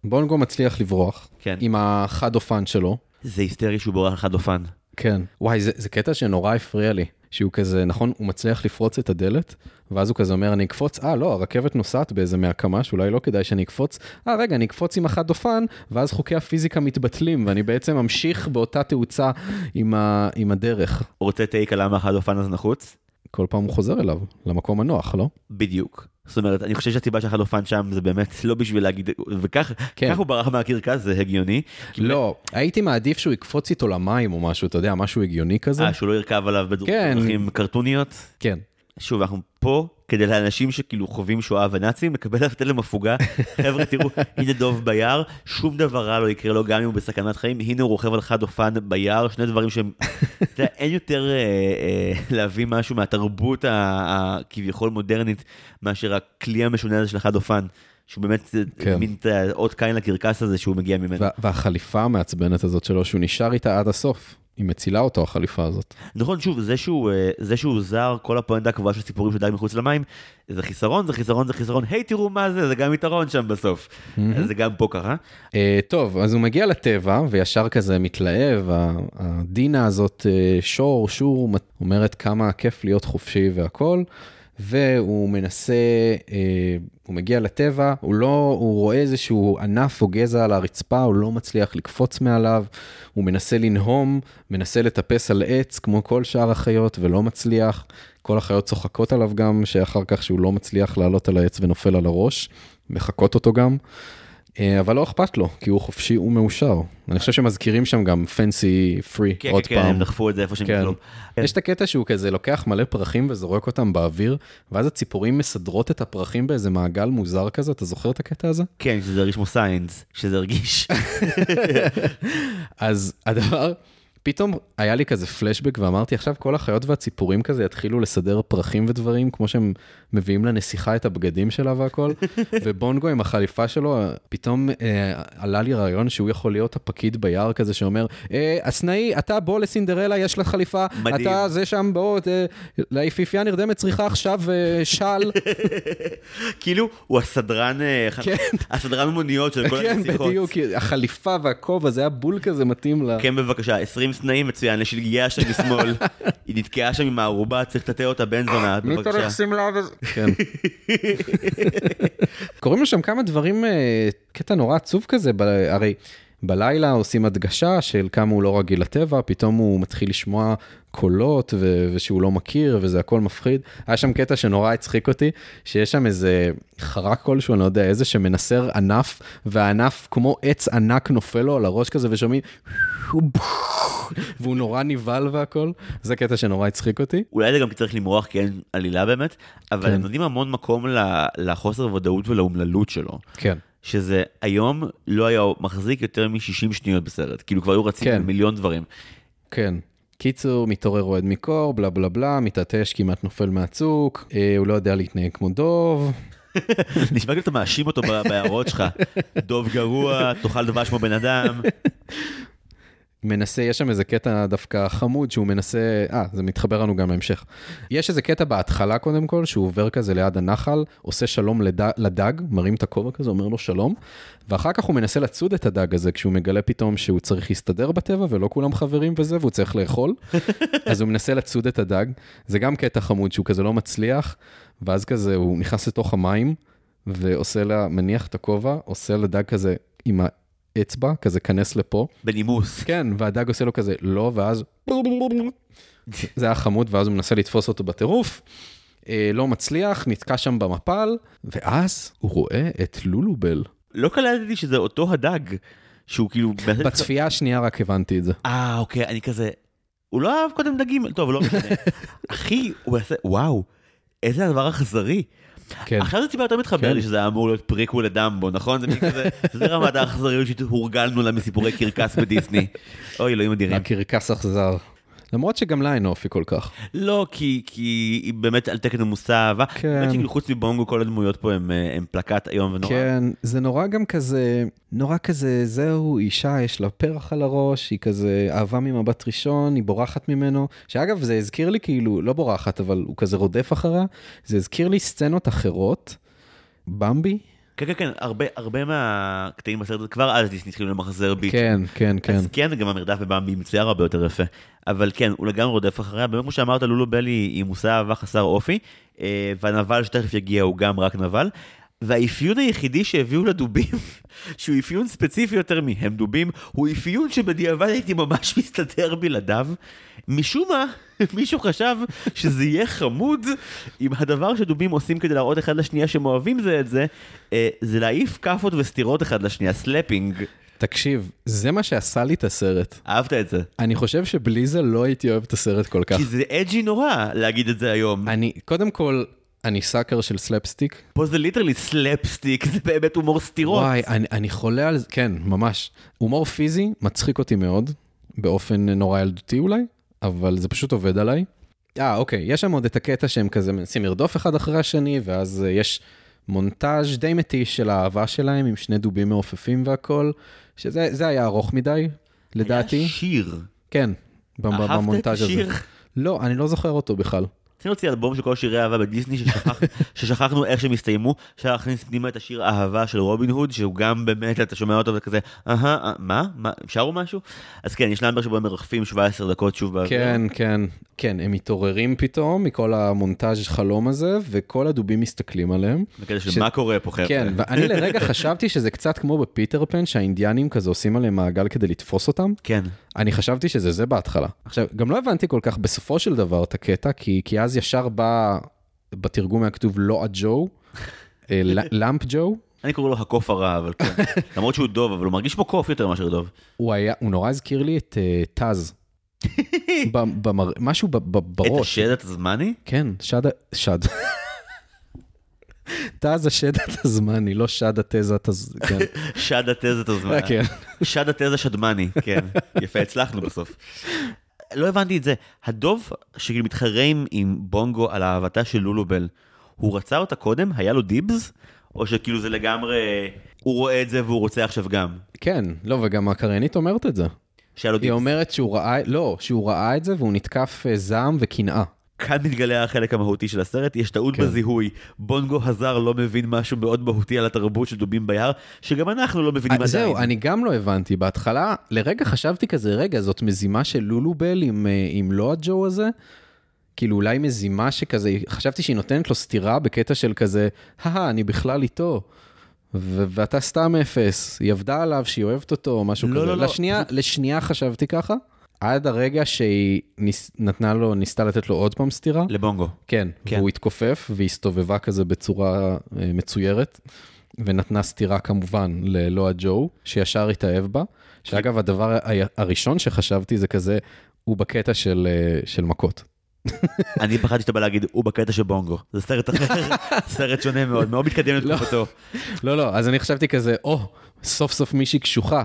בונגו מצליח לברוח. כן. עם החד אופן שלו. זה היסטרי שהוא בורח אחד אופן. כן. וואי, זה, זה קטע שנורא הפריע לי. שהוא כזה, נכון, הוא מצליח לפרוץ את הדלת, ואז הוא כזה אומר, אני אקפוץ, אה, לא, הרכבת נוסעת באיזה מהקמ"ש, אולי לא כדאי שאני אקפוץ, אה, רגע, אני אקפוץ עם החד אופן, ואז חוקי הפיזיקה מתבטלים, ואני בעצם ממשיך באותה תאוצה עם, ה, עם הדרך. רוצה טייק על למה אחד אופן הזה נחוץ? כל פעם הוא חוזר אליו, למקום הנוח, לא? בדיוק. זאת אומרת, אני חושב שהסיבה שאחד אופן שם זה באמת לא בשביל להגיד, וכך כן. הוא ברח מהקרקס, זה הגיוני. לא, הייתי מעדיף שהוא יקפוץ איתו למים או משהו, אתה יודע, משהו הגיוני כזה. אה, שהוא לא ירכב עליו כן. בדרכים קרטוניות. כן. שוב, אנחנו פה כדי לאנשים שכאילו חווים שואה ונאצים, לקבל לתת להם הפוגה. חבר'ה, תראו, הנה דוב ביער, שום דבר רע לא יקרה לו גם אם הוא בסכנת חיים, הנה הוא רוכב על חד אופן ביער, שני דברים שהם, אתה יודע, אין יותר אה, אה, להביא משהו מהתרבות הכביכול מודרנית, מאשר הכלי המשונה הזה של החד אופן. שהוא באמת כן. כן. מין את האות קין לקרקס הזה שהוא מגיע ממנו. וה- והחליפה המעצבנת הזאת שלו, שהוא נשאר איתה עד הסוף. היא מצילה אותו, החליפה הזאת. נכון, שוב, זה שהוא, אה, זה שהוא זר, כל הפואנטה הקבועה של סיפורים של דג מחוץ למים, זה חיסרון, זה חיסרון, זה חיסרון, היי, תראו מה זה, זה גם יתרון שם בסוף. אז זה גם פה ככה. אה, טוב, אז הוא מגיע לטבע, וישר כזה מתלהב, הדינה הזאת, אה, שור, שור, אומרת כמה כיף להיות חופשי והכל, והוא מנסה, אה, הוא מגיע לטבע, הוא לא, הוא רואה איזשהו ענף או גזע על הרצפה, הוא לא מצליח לקפוץ מעליו, הוא מנסה לנהום, מנסה לטפס על עץ כמו כל שאר החיות ולא מצליח. כל החיות צוחקות עליו גם, שאחר כך שהוא לא מצליח לעלות על העץ ונופל על הראש, מחקות אותו גם. אה, אבל לא אכפת לו, כי הוא חופשי ומאושר. אני חושב שמזכירים שם גם פנסי פרי, כן, עוד כן, כן, פעם. הם דחפו את זה איפה שהם כן. יכלו. כן. יש את הקטע שהוא כזה לוקח מלא פרחים וזורק אותם באוויר, ואז הציפורים מסדרות את הפרחים באיזה מעגל מוזר כזה, אתה זוכר את הקטע הזה? כן, שזה הרגיש כמו סיינס, שזה הרגיש. אז הדבר, פתאום היה לי כזה פלשבק ואמרתי, עכשיו כל החיות והציפורים כזה יתחילו לסדר פרחים ודברים, כמו שהם מביאים לנסיכה את הבגדים שלה והכל, ובונגו עם החליפה שלו, פתאום אה, עלה לי רעיון שהוא יכול להיות הפקיד ביער כזה שאומר, אה, הסנאי, אתה בוא לסינדרלה, יש לך חליפה, מדהים. אתה זה שם, בוא, אה, ליפיפייה נרדמת צריכה עכשיו אה, של, כאילו, הוא הסדרן, אה, כן. הסדרן מוניות של כל כן, הנסיכות. בדיוק, החליפה והכובע, זה היה בול כזה מתאים לה. כן, בבקשה, 20 סנאים מצוין, לשלגיה שם משמאל. היא נתקעה שם עם הערובה, צריך לטאטא אותה בן זונה, בבקשה. שמלה וזה. כן. קוראים לו שם כמה דברים, אה, קטע נורא עצוב כזה, הרי בלילה עושים הדגשה של כמה הוא לא רגיל לטבע, פתאום הוא מתחיל לשמוע קולות ו- ושהוא לא מכיר וזה הכל מפחיד. היה שם קטע שנורא הצחיק אותי, שיש שם איזה חרק כלשהו, אני לא יודע איזה, שמנסר ענף, והענף כמו עץ ענק נופל לו על הראש כזה ושומעים, והוא נורא נבהל והכל, זה קטע שנורא הצחיק אותי. אולי זה גם צריך למרוח כי אין עלילה באמת, אבל כן. הם נותנים המון מקום לחוסר ודאות ולאומללות שלו. כן. שזה היום לא היה מחזיק יותר מ-60 שניות בסרט, כאילו כבר היו רצים כן. מיליון דברים. כן. קיצור, מתעורר רועד מקור, בלה בלה בלה, מתעטש, כמעט נופל מהצוק, אה, הוא לא יודע להתנהג כמו דוב. נשמע כאילו אתה מאשים אותו בהערות שלך. דוב גרוע, תאכל דבש כמו בן אדם. מנסה, יש שם איזה קטע דווקא חמוד שהוא מנסה, אה, זה מתחבר לנו גם להמשך. יש איזה קטע בהתחלה קודם כל, שהוא עובר כזה ליד הנחל, עושה שלום לד... לדג, מרים את הכובע כזה, אומר לו שלום, ואחר כך הוא מנסה לצוד את הדג הזה, כשהוא מגלה פתאום שהוא צריך להסתדר בטבע, ולא כולם חברים וזה, והוא צריך לאכול, אז הוא מנסה לצוד את הדג. זה גם קטע חמוד שהוא כזה לא מצליח, ואז כזה הוא נכנס לתוך המים, ועושה לה, מניח את הכובע, עושה לדג כזה עם אצבע, כזה כנס לפה. בנימוס. כן, והדג עושה לו כזה לא, ואז... זה היה חמוד, ואז הוא מנסה לתפוס אותו בטירוף. אה, לא מצליח, נתקע שם במפל, ואז הוא רואה את לולובל. לא קלטתי שזה אותו הדג, שהוא כאילו... בצפייה השנייה רק הבנתי את זה. אה, אוקיי, אני כזה... הוא לא אהב קודם דגים? טוב, לא משנה. אחי, הוא עושה... וואו, איזה הדבר אכזרי. כן. עכשיו זה טיפה יותר מתחבר כן. לי שזה היה אמור להיות פריקוול לדמבו, נכון? זה כזה, זה רמת האכזריות שהורגלנו לה מסיפורי קרקס בדיסני. אוי, אלוהים אדירים. הקרקס אכזר. למרות שגם לה אין אופי כל כך. לא, כי, כי היא באמת על תקן המושא אהבה. כן. באמת שכאילו חוץ מבונגו כל הדמויות פה הם, אה, הם פלקט איום ונורא. כן, זה נורא גם כזה, נורא כזה, זהו, אישה, יש לה פרח על הראש, היא כזה אהבה ממבט ראשון, היא בורחת ממנו, שאגב, זה הזכיר לי כאילו, לא בורחת, אבל הוא כזה רודף אחריה, זה הזכיר לי סצנות אחרות, במבי, כן, כן, כן, הרבה, הרבה מהקטעים בסרט הזה כבר אז דיסני התחילו למחזר ביט. כן, כן, כן. אז כן, גם המרדף בבמבי מצויר הרבה יותר יפה. אבל כן, הוא לגמרי רודף אחריה, באמת כמו שאמרת, לולו בלי היא מושא אהבה חסר אופי, אה, והנבל שתכף יגיע הוא גם רק נבל. והאפיון היחידי שהביאו לדובים, שהוא אפיון ספציפי יותר מהם דובים, הוא אפיון שבדיעבד הייתי ממש מסתדר בלעדיו. משום מה, מישהו חשב שזה יהיה חמוד אם הדבר שדובים עושים כדי להראות אחד לשנייה שהם אוהבים זה את זה, אה, זה להעיף כאפות וסטירות אחד לשנייה, slapping. תקשיב, זה מה שעשה לי את הסרט. אהבת את זה. אני חושב שבלי זה לא הייתי אוהב את הסרט כל כך. כי זה edgy נורא להגיד את זה היום. אני, קודם כל, אני sucker של סלפסטיק. פה זה literally סלפסטיק, זה באמת הומור סטירות. וואי, אני, אני חולה על זה, כן, ממש. הומור פיזי מצחיק אותי מאוד, באופן נורא ילדותי אולי, אבל זה פשוט עובד עליי. אה, אוקיי, יש שם עוד את הקטע שהם כזה מנסים לרדוף אחד אחרי השני, ואז uh, יש מונטאז' די מתיש של האהבה שלהם עם שני דובים מעופפים והכל, שזה זה היה ארוך מדי, לדעתי. היה שיר. כן, ב- ב- אהבת את במונטאז' הזה. השיר? לא, אני לא זוכר אותו בכלל. צריכים להוציא אלבום של כל שירי אהבה בדיסני ששכח, ששכחנו איך שהם הסתיימו, אפשר להכניס פנימה את השיר אהבה של רובין הוד, שהוא גם באמת, אתה שומע אותו וכזה, אהה, אה, מה? מה? שרו משהו? אז כן, יש נאמבר שבו הם מרחפים 17 דקות שוב באוויר. כן, כן, כן, הם מתעוררים פתאום מכל המונטאז' חלום הזה, וכל הדובים מסתכלים עליהם. בקטע של ש- מה קורה פה חבר'ה. כן, ואני לרגע חשבתי שזה קצת כמו בפיטר פן, שהאינדיאנים כזה עושים עליהם מעגל כדי לתפוס אותם. כן. אני חשבתי שזה זה בהתחלה. עכשיו, גם לא הבנתי כל כך בסופו של דבר את הקטע, כי, כי אז ישר בא, בתרגום היה כתוב לא הג'ו, אה, למפ ג'ו. אני קורא לו הקוף הרע, אבל כן. למרות שהוא דוב, אבל הוא מרגיש כמו קוף יותר מאשר דוב. הוא היה, הוא נורא הזכיר לי את אה, טאז. משהו ב- ב- את בראש. השד התזמני? כן, שד... שד. טאז השד התזמני, לא שד התזה התז... כן. שד התזה התזמני. כן. שד התזה שדמני, כן. יפה, הצלחנו בסוף. לא הבנתי את זה. הדוב שכאילו מתחרה עם- בונגו על אהבתה של לולובל, הוא רצה אותה קודם? היה לו דיבס? או שכאילו זה לגמרי, הוא רואה את זה והוא רוצה עכשיו גם? כן, לא, וגם הקריינית אומרת את זה. שהיה לו היא דיבס. אומרת שהוא ראה, לא, שהוא ראה את זה והוא נתקף אה, זעם וקנאה. כאן מתגלה החלק המהותי של הסרט, יש טעות כן. בזיהוי. בונגו הזר לא מבין משהו מאוד מהותי על התרבות של דובים ביער, שגם אנחנו לא מבינים עדיין. זהו, אני גם לא הבנתי. בהתחלה, לרגע חשבתי כזה, רגע, זאת מזימה של לולובל עם, אה, עם לא הג'ו הזה? כאילו, אולי מזימה שכזה, חשבתי שהיא נותנת לו סטירה בקטע של כזה, הא, אני בכלל איתו. ו- ואתה סתם אפס, היא עבדה עליו שהיא אוהבת אותו או משהו לא, כזה. לא, לא. לשנייה, לשנייה חשבתי ככה, עד הרגע שהיא ניס, נתנה לו, ניסתה לתת לו עוד פעם סטירה. לבונגו. כן, כן. והוא התכופף והסתובבה כזה בצורה אה, מצוירת, ונתנה סטירה כמובן ללואה ג'ו, שישר התאהב בה. שאגב, הדבר הראשון שחשבתי זה כזה, הוא בקטע של, אה, של מכות. אני פחדתי שאתה בא להגיד, הוא בקטע של בונגו. זה סרט אחר, סרט שונה מאוד, מאוד מתקדם לתקופתו. לא, לא, אז אני חשבתי כזה, או, סוף סוף מישהי קשוחה,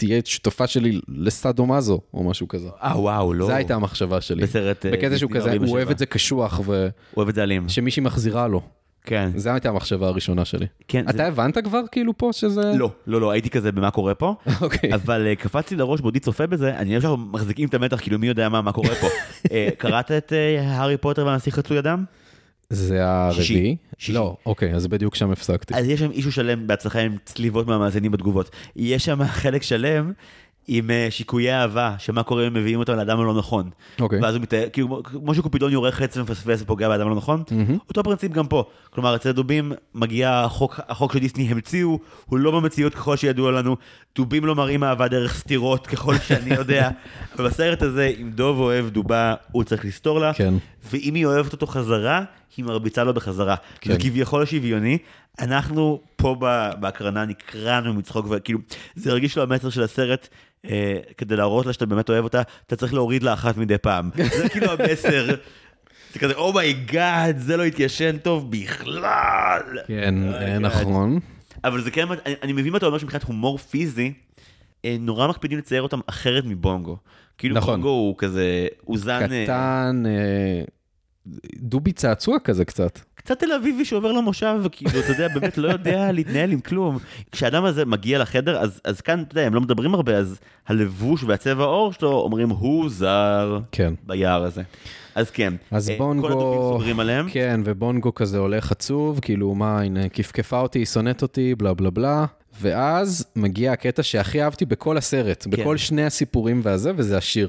שתהיה שותפה שלי לסטאדו מאזו, או משהו כזה. אה, וואו, לא. זו הייתה המחשבה שלי. בסרט... אה, בקטע שהוא כזה, הוא 47. אוהב את זה קשוח, אוהב את זה אלים. ושמישהי מחזירה לו. כן. זו הייתה המחשבה הראשונה שלי. כן, אתה זה- הבנת כבר כאילו פה שזה... לא, לא, לא, הייתי כזה במה קורה פה, אוקיי. אבל קפץ לי לראש בעודי צופה בזה, אני חושב שאנחנו מחזיקים את המתח, כאילו מי יודע מה, מה קורה פה. אה, קראת את הארי פוטר והנסיך חצוי אדם? זה הרביעי? שישי. לא, אוקיי, אז בדיוק שם הפסקתי. אז יש שם אישו שלם בהצלחה עם צליבות מהמאזינים בתגובות. יש שם חלק שלם עם אה, שיקויי אהבה, שמה קורה אם מביאים אותם לאדם הלא נכון. אוקיי. ואז הוא מתאר, כאילו, כמו שקופידון יורה חץ ומפספס ופוגע באדם הלא נכון, אותו פרינציפ גם פה. כלומר, אצל הדובים מגיע החוק, החוק שדיסני המציאו, הוא לא במציאות ככל שידוע לנו, דובים לא מראים אהבה דרך סתירות ככל שאני יודע. ובסרט הזה, אם דוב אוהב דובה, הוא צריך לסתור לה, כן. ואם היא אוהבת אותו חזרה, היא מרביצה לו בחזרה. כן. זה כביכול שוויוני. אנחנו פה בהקרנה נקרענו מצחוק, וכאילו, זה הרגיש לו המסר של הסרט. אה, כדי להראות לה שאתה באמת אוהב אותה, אתה צריך להוריד לה אחת מדי פעם. זה כאילו המסר. זה כזה, oh my god, זה לא התיישן טוב בכלל. כן, Oh אה. נכון. אבל זה כן, אני, אני מבין מה אתה אומר שמבחינת הומור פיזי, אה, נורא מקפידים לצייר אותם אחרת מבונגו. כאילו נכון. בונגו הוא כזה, הוא זן... אה, קטן, אה, דובי צעצוע כזה קצת. קצת תל אביבי שעובר למושב, כאילו, אתה יודע, באמת לא יודע להתנהל עם כלום. כשהאדם הזה מגיע לחדר, אז, אז כאן, אתה יודע, הם לא מדברים הרבה, אז הלבוש והצבע העור שלו אומרים, הוא זר כן. ביער הזה. אז כן, אז אה, בונגו... כל הדובים סוגרים עליהם. כן, ובונגו כזה הולך עצוב, כאילו, מה, הנה, כפכפה אותי, היא שונאת אותי, בלה בלה בלה. ואז מגיע הקטע שהכי אהבתי בכל הסרט, כן. בכל שני הסיפורים והזה, וזה השיר.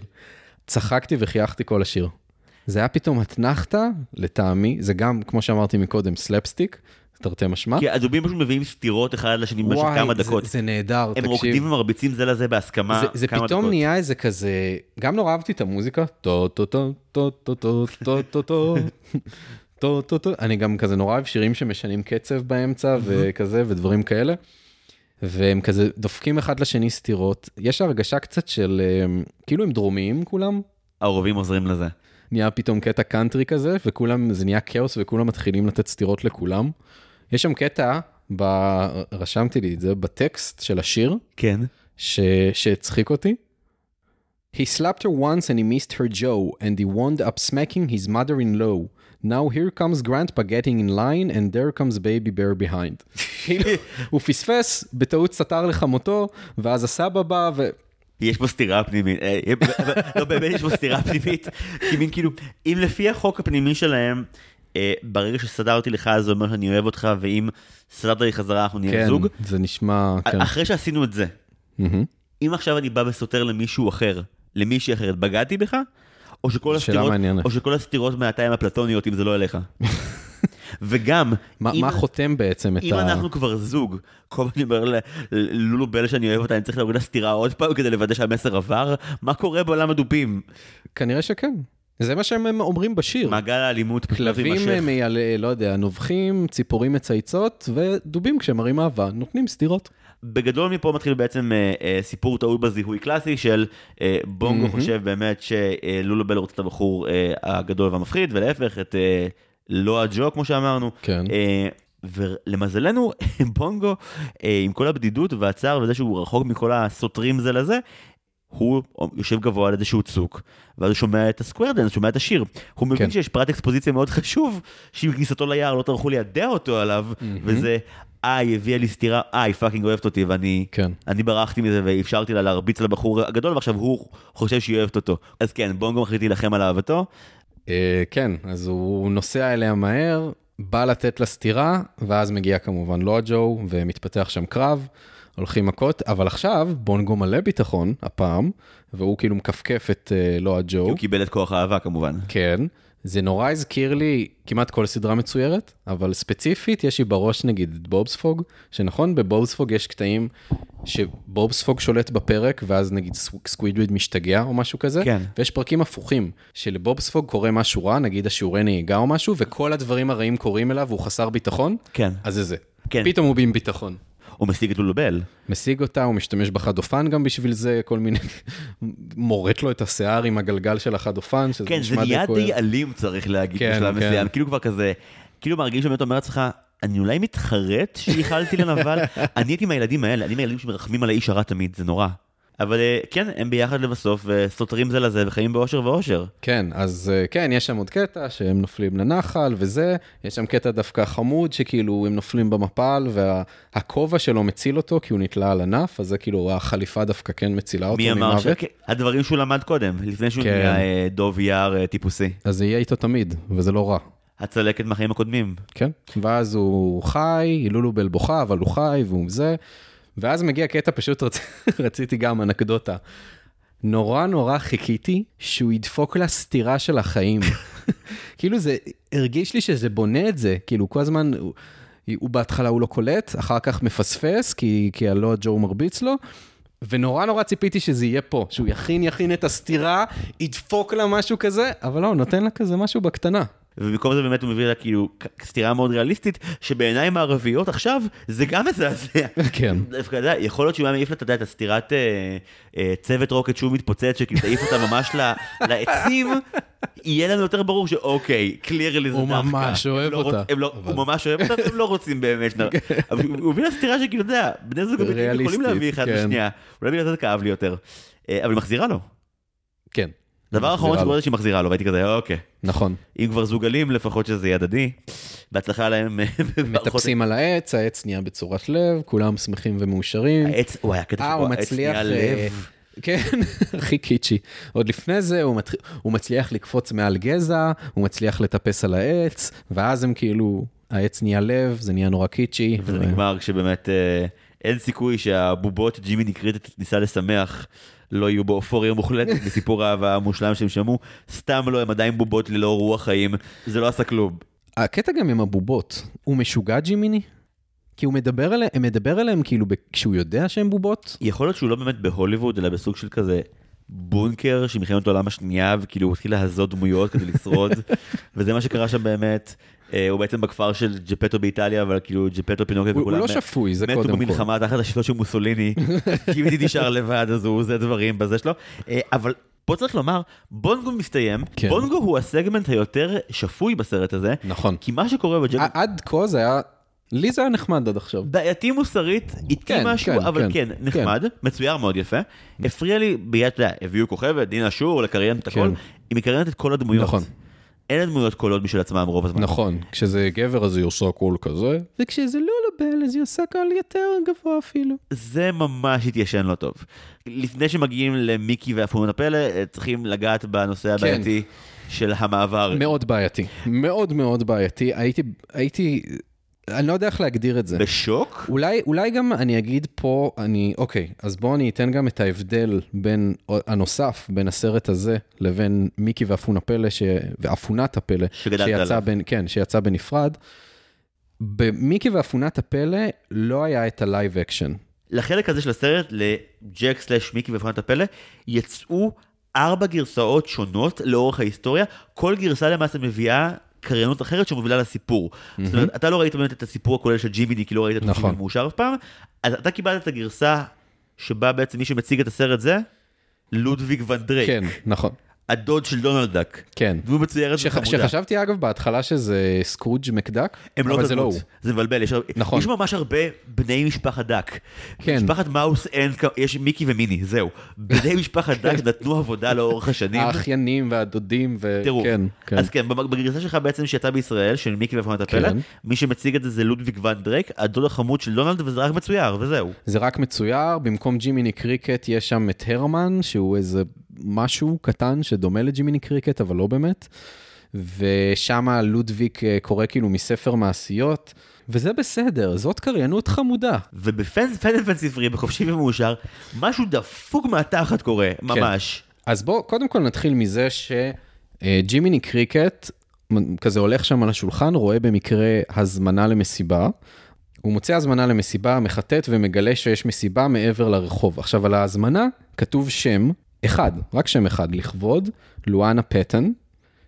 צחקתי וחייכתי כל השיר. זה היה פתאום אתנחתא, לטעמי, זה גם, כמו שאמרתי מקודם, סלפסטיק, תרתי משמע. כי הדובים פשוט מביאים סטירות אחד לשני במשך כמה זה- דקות. זה נהדר, הם תקשיב. רוקדים ומרביצים זה לזה בהסכמה זה, זה כמה פתאום דקות. נהיה איזה כזה, גם נורא אהבתי את המוזיקה, טו טו טו טו טו טו טו טו טו טו טו טו, אני גם כזה נורא אוהב שירים שמשנים קצב באמצע וכזה ודברים כאלה. והם כזה דופקים אחד לשני סטירות, יש הרגשה קצת של אה, כאילו הם דרומיים כולם, העורבים עוזרים לזה. נהיה פתאום קטע קאנטרי כזה וכולם זה נהיה כאוס וכולם מתחילים לתת סטירות לכולם. יש שם קטע, ב... רשמתי לי את זה בטקסט של השיר. כן. ש... שהצחיק אותי. He slapped her once and he missed her jaw, and he wound up smacking his mother-in-law. Now here comes grandpa getting in line, and there comes baby bear behind. כאילו, הוא פספס, בטעות סתר לחמותו, ואז הסבא בא, ו... יש פה סתירה פנימית, אה, לא באמת יש פה סתירה פנימית, כי מין כאילו, אם לפי החוק הפנימי שלהם, אה, ברגע שסתרתי לך זה אומר שאני אוהב אותך, ואם סתרת לי חזרה אנחנו נהיה כן, זוג, זה נשמע... כן. אחרי שעשינו את זה. אם עכשיו אני בא וסותר למישהו אחר, למישהי אחרת, בגדתי בך? או שכל הסתירות. או שכל הסתירות מעתה הן אפלטוניות אם זה לא אליך. וגם, מה אם- מה חותם בעצם את אם ה... אנחנו כבר זוג, כל פעם אני אומר ללולו בל שאני אוהב אותה, אני צריך להוריד לה סטירה עוד פעם כדי לוודא שהמסר עבר? מה קורה בעולם הדובים? כנראה שכן. זה מה שהם אומרים בשיר. מעגל האלימות כלבים מתמשך. מייל... לא יודע, נובחים, ציפורים מצייצות, ודובים כשמראים אהבה, נותנים סטירות. בגדול מפה מתחיל בעצם אה, אה, סיפור טעות בזיהוי קלאסי של אה, בונגו מהמם. חושב באמת שלולו בל רוצה את הבחור אה, הגדול והמפחיד, ולהפך את אה, לאמפ ג'ו כמו שאמרנו. כן. אה, ולמזלנו בונגו אה, עם כל הבדידות והצער וזה שהוא רחוק מכל הסותרים זה לזה. הוא יושב גבוה על איזשהו צוק, ואז הוא שומע את ה square dance, שומע את השיר. הוא מבין כן. שיש פרט אקספוזיציה מאוד חשוב, שעם כניסתו ליער לא טרחו ליידע אותו עליו, וזה, אה, היא הביאה לי סטירה, אה, היא fucking אוהבת אותי, ואני כן. אני ברחתי מזה ואפשרתי לה להרביץ לבחור הגדול, ועכשיו הוא חושב שהיא אוהבת אותו. אז כן, בונגו מחליט להילחם על אהבתו. אה, כן, אז הוא נוסע אליה מהר, בא לתת לה סטירה, ואז מגיע כמובן לאמפ ג'ו, ומתפתח שם קרב, הולכים מכות, אבל עכשיו בונגו מלא ביטחון, הפעם, והוא כאילו מכפכף את אה, לאמפ ג'ו. כי הוא קיבל את כוח האהבה כמובן. כן, זה נורא הזכיר לי כמעט כל סדרה מצוירת, אבל ספציפית יש לי בראש נגיד את בובספוג, שנכון, בבובספוג יש קטעים שבובספוג שולט בפרק, ואז נגיד סק- סקווידוויד משתגע או משהו כזה, כן. ויש פרקים הפוכים, שלבובספוג קורה משהו רע, נגיד השיעורי נהיגה או משהו, וכל הדברים הרעים קורים אליו והוא חסר ביטחון, כן. אז זה זה. כן. פתאום הוא עם ביטחון. הוא משיג את לולובל. משיג אותה, הוא משתמש בחדופן גם בשביל זה, כל מיני, מורט לו את השיער עם הגלגל של החדופן, שזה כן, זה נשמע נהיה כואב. די אלים צריך להגיד כן, בשלב כן. מסוים. כאילו כבר כזה, כאילו מרגיש שבאמת אומר לעצמך, אני אולי מתחרט שייחלתי לנבל? אני הייתי מהילדים האלה, אני מהילדים שמרחמים על האיש הרע תמיד, זה נורא. אבל אה, כן, הם ביחד לבסוף, וסותרים זה לזה, וחיים באושר ואושר. כן, אז אה, כן, יש שם עוד קטע שהם נופלים לנחל וזה, יש שם קטע דווקא חמוד שכאילו הם נופלים במפל והכובע שלו מציל אותו כי הוא נתלה על ענף, אז זה כאילו החליפה דווקא כן מצילה אותו מי אמר ש... ממוות. כן, הדברים שהוא למד קודם, לפני שהוא כן. נהיה אה, דוב יער טיפוסי. אז זה יהיה איתו תמיד, וזה לא רע. הצלקת מהחיים הקודמים. כן, ואז הוא חי, הילולובל בוכה, אבל הוא חי והוא זה, ואז מגיע קטע, פשוט רצ... רציתי גם אנקדוטה. נורא נורא חיכיתי שהוא ידפוק לה סטירה של החיים. כאילו זה, הרגיש לי שזה בונה את זה, כאילו כל הזמן, הוא, הוא בהתחלה הוא לא קולט, אחר כך מפספס, כי, כי הלא ג'ו מרביץ לו, ונורא נורא ציפיתי שזה יהיה פה, שהוא יכין יכין את הסטירה, ידפוק לה משהו כזה, אבל לא, הוא נותן לה כזה משהו בקטנה. ובמקום זה באמת הוא מביא לה כאילו סתירה מאוד ריאליסטית, שבעיניים הערביות עכשיו זה גם מזעזע. כן. דווקא, אתה יודע, יכול להיות שהוא היה מעיף לה, אתה יודע, את הסתירת אה, אה, צוות רוקט שהוא מתפוצץ, שכאילו תעיף אותה ממש ל, לעצים, יהיה לנו יותר ברור שאוקיי, קלירלי זה הוא דווקא. ממש אוהב הם לא אותה, רוצ- הם לא- אבל- הוא ממש אוהב אותה, והם לא רוצים באמת. אבל הוא הביא לה סתירה שכאילו, אתה יודע, בני זוג יכולים להביא אחד כן. לשנייה. אולי בגלל זה זה כאב לי יותר. אה, אבל היא מחזירה לו. כן. דבר אחרון. שקורה זה שהיא מחזירה לו, והייתי כזה, אוקיי. נכון. אם כבר זוג אלים, לפחות שזה יהיה הדדי. בהצלחה להם. מטפסים על העץ, העץ נהיה בצורת לב, כולם שמחים ומאושרים. העץ, וואי, הקטע אה, שבו העץ. נהיה אה, לב. כן, הכי קיצ'י. עוד לפני זה הוא, מתח... הוא מצליח לקפוץ מעל גזע, הוא מצליח לטפס על העץ, ואז הם כאילו, העץ נהיה לב, זה נהיה נורא קיצ'י. וזה ו- נגמר כשבאמת אה, אין סיכוי שהבובות ג'ימי נקרית ניסה לשמח. לא יהיו באופוריה מוחלטת בסיפור האהבה המושלם שהם שמעו, סתם לא, הם עדיין בובות ללא רוח חיים, זה לא עשה כלום. הקטע גם עם הבובות, הוא משוגע ג'ימיני? כי הוא מדבר עליהם, מדבר עליהם כאילו כשהוא יודע שהם בובות? יכול להיות שהוא לא באמת בהוליווד, אלא בסוג של כזה בונקר של מלחמת העולם השנייה, וכאילו הוא התחיל להזות דמויות כדי לשרוד, וזה מה שקרה שם באמת. אה, הוא בעצם בכפר של ג'פטו באיטליה, אבל כאילו ג'פטו פינוקט הוא, הוא לא שפוי, זה קודם מתו כל. במלחמה תחת השלטון של מוסוליני, ג'ימיני נשאר לבד, אז הוא עושה דברים בזה שלו. אה, אבל פה צריך לומר, בונגו מסתיים, כן. בונגו הוא הסגמנט היותר שפוי בסרט הזה, נכון. כי מה שקורה בג'ק... ע- עד כה זה היה, לי זה היה נחמד עד עכשיו. בעייתי מוסרית, איטי כן, משהו, כן, אבל כן, כן, נחמד, מצויר מאוד יפה. הפריע לי, ביד, אתה יודע, הביאו כוכבת, דינה שור, לקריין את הכל, כן. היא מקריינת את כל הדמויות. נכון. אין לדמויות קולות בשביל עצמם רוב הזמן. נכון, כשזה גבר אז היא עושה קול כזה, וכשזה לולובל אז היא עושה קול יותר גבוה אפילו. זה ממש התיישן לא טוב. לפני שמגיעים למיקי ואפונות הפלא, אה, צריכים לגעת בנושא הבעייתי של המעבר. מאוד בעייתי, מאוד מאוד בעייתי. הייתי, הייתי, אני לא יודע איך להגדיר את זה. בשוק? אולי, אולי גם אני אגיד פה, אני, אוקיי, אז בואו אני אתן גם את ההבדל בין, הנוסף, בין הסרט הזה לבין מיקי ואפונה פלא, ש... ואפונת הפלא, שיצא. בין, כן, שיצא בנפרד. במיקי ואפונת הפלא לא היה את ה live action. לחלק הזה של הסרט, לג'ק slash מיקי ואפונת הפלא, יצאו ארבע גרסאות שונות לאורך ההיסטוריה. כל גרסה למעשה מביאה קריינות אחרת שמובילה לסיפור. זאת אומרת, אתה לא ראית באמת את הסיפור הכולל של ג'ימיני, כי לא ראית את נכון. ג'ימיני מאושר אף פעם, אז אתה קיבלת את הגרסה שבה בעצם מי שמציג את הסרט זה לודוויג ון דרייק, כן, נכון, הדוד של דונלד דאק. כן. דמות מצוירת שח... וחמודה. שחשבתי אגב בהתחלה שזה סקרוג' מקדק, הם לא אבל זה לא הוא. זה מבלבל, יש, נכון. יש ממש הרבה בני משפחת דק. כן. משפחת מאוס אין, יש מיקי ומיני, זהו. בני משפחת דק נתנו עבודה לאורך השנים. האחיינים והדודים, ו... טירוף. כן, כן. אז כן, בג- בגרסה שלך בעצם שיצאה בישראל, של מיקי ואפונת הפלא, כן. מי שמציג את זה זה לודוויג ון דרייק, הדוד החמוד של דונלד, וזה רק מצויר, וזהו. זה רק מצויר, במקום ג'ימיני קריקט יש שם את הרמן, שהוא איזה משהו קטן שדומה לג'ימיני קריקט, אבל לא באמת. ושם לודוויק אה, קורא כאילו מספר מעשיות, וזה בסדר, זאת קריינות חמודה. ובפן פן ספרי, בחופשי ומאושר, משהו דפוק מהתחת קורה, כן. ממש. אז בואו קודם כל נתחיל מזה שג'ימיני קריקט מ- כזה הולך שם על השולחן, רואה במקרה הזמנה למסיבה. הוא מוצא הזמנה למסיבה, מחטט ומגלה שיש מסיבה מעבר לרחוב. עכשיו, על ההזמנה כתוב שם אחד, רק שם אחד, לכבוד לואנה פטן,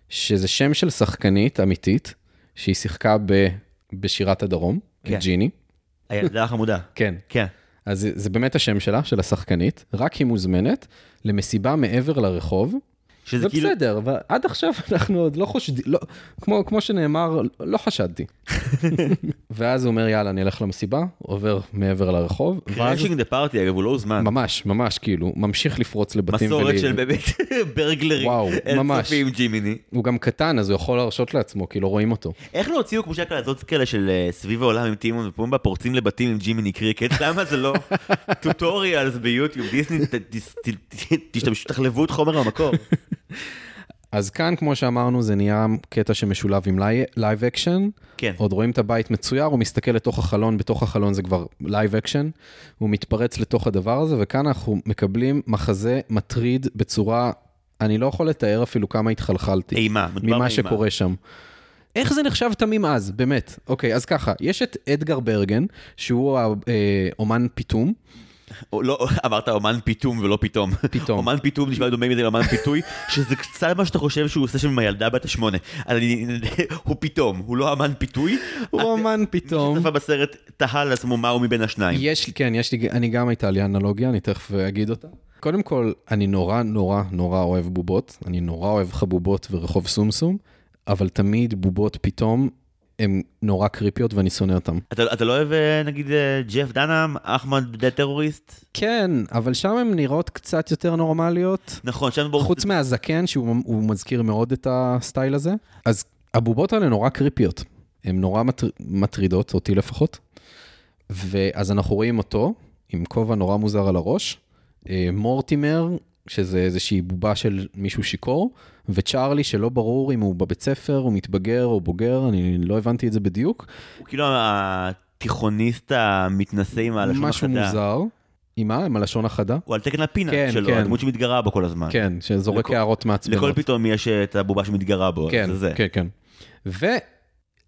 שזה שם של שחקנית אמיתית, שהיא שיחקה ב, בשירת הדרום, כן. ג'יני. הילדה החמודה. כן. כן. אז זה, זה באמת השם שלה, של השחקנית, רק היא מוזמנת למסיבה מעבר לרחוב. שזה זה כאילו, בסדר, ועד עכשיו אנחנו עוד לא חושדים, לא, כמו, כמו שנאמר, לא חשדתי. ואז הוא אומר, יאללה, אני אלך למסיבה, עובר מעבר לרחוב, crashing the party, אגב, הוא לא הוזמן. ממש, ממש, כאילו, ממשיך לפרוץ לבתים. מסורת של באמת ברגלרים. וואו, ממש. אינסופיים ג'ימיני. הוא גם קטן, אז הוא יכול להרשות לעצמו, כי לא רואים אותו. איך לא הוציאו כמו שהקלטות הזאת כאלה של אה, סביב העולם עם טימון ופומבה פורצים לבתים עם ג'ימיני קריקט? למה זה לא tutorials ביוטיוב? דיסני, תשתמשו, תחלבו את חומר המקור. אז כאן, כמו שאמרנו, זה נהיה קטע שמשולב עם live action. כן. עוד רואים את הבית מצויר, הוא מסתכל לתוך החלון, בתוך החלון זה כבר live action. הוא מתפרץ לתוך הדבר הזה, וכאן אנחנו מקבלים מחזה מטריד בצורה, אני לא יכול לתאר אפילו כמה התחלחלתי. אימה, מדובר ממה באימה. שקורה שם. איך זה נחשב תמים אז, באמת? אוקיי, אז ככה, יש את אדגר ברגן, שהוא האומן פיתום. לא, אמרת אומן פיתום ולא פתאום. פתאום. אומן פיתום נשמע דומה מדי לאומן פיתוי, שזה קצת מה שאתה חושב שהוא עושה שם עם הילדה בת השמונה. אני, הוא פתאום, הוא לא אמן פיתוי. הוא אומן מי פתאום. שצפה בסרט תהה לעצמו מהו מבין השניים. יש, כן, יש לי, אני גם הייתה לי אנלוגיה, אני תכף אגיד אותה. קודם כל, אני נורא נורא נורא אוהב בובות, אני נורא אוהב חבובות ורחוב סומסום, אבל תמיד בובות פתאום הן נורא קריפיות ואני שונא אותן. אתה, אתה לא אוהב אה, נגיד אה, ג'ף דנאם, אחמד דה טרוריסט? כן, אבל שם הן נראות קצת יותר נורמליות. נכון, שם ברור. חוץ מהזקן, שהוא הוא מזכיר מאוד את הסטייל הזה. אז הבובות האלה נורא קריפיות. הן נורא מטר... מטרידות, אותי לפחות. ואז אנחנו רואים אותו, עם כובע נורא מוזר על הראש. אה, מורטימר, שזה איזושהי בובה של מישהו שיכור. וצ'ארלי, שלא ברור אם הוא בבית ספר, הוא מתבגר או בוגר, אני לא הבנתי את זה בדיוק. הוא כאילו התיכוניסט המתנשא עם הלשון משהו החדה. מוזר. עם מה? עם הלשון החדה? הוא על תקן הפינה כן, שלו, כן. הדמות שמתגרה בו כל הזמן. כן, שזורק לכל- הערות מעצבנות. לכל פתאום יש את הבובה שמתגרה בו, כן, זה זה. כן, כן.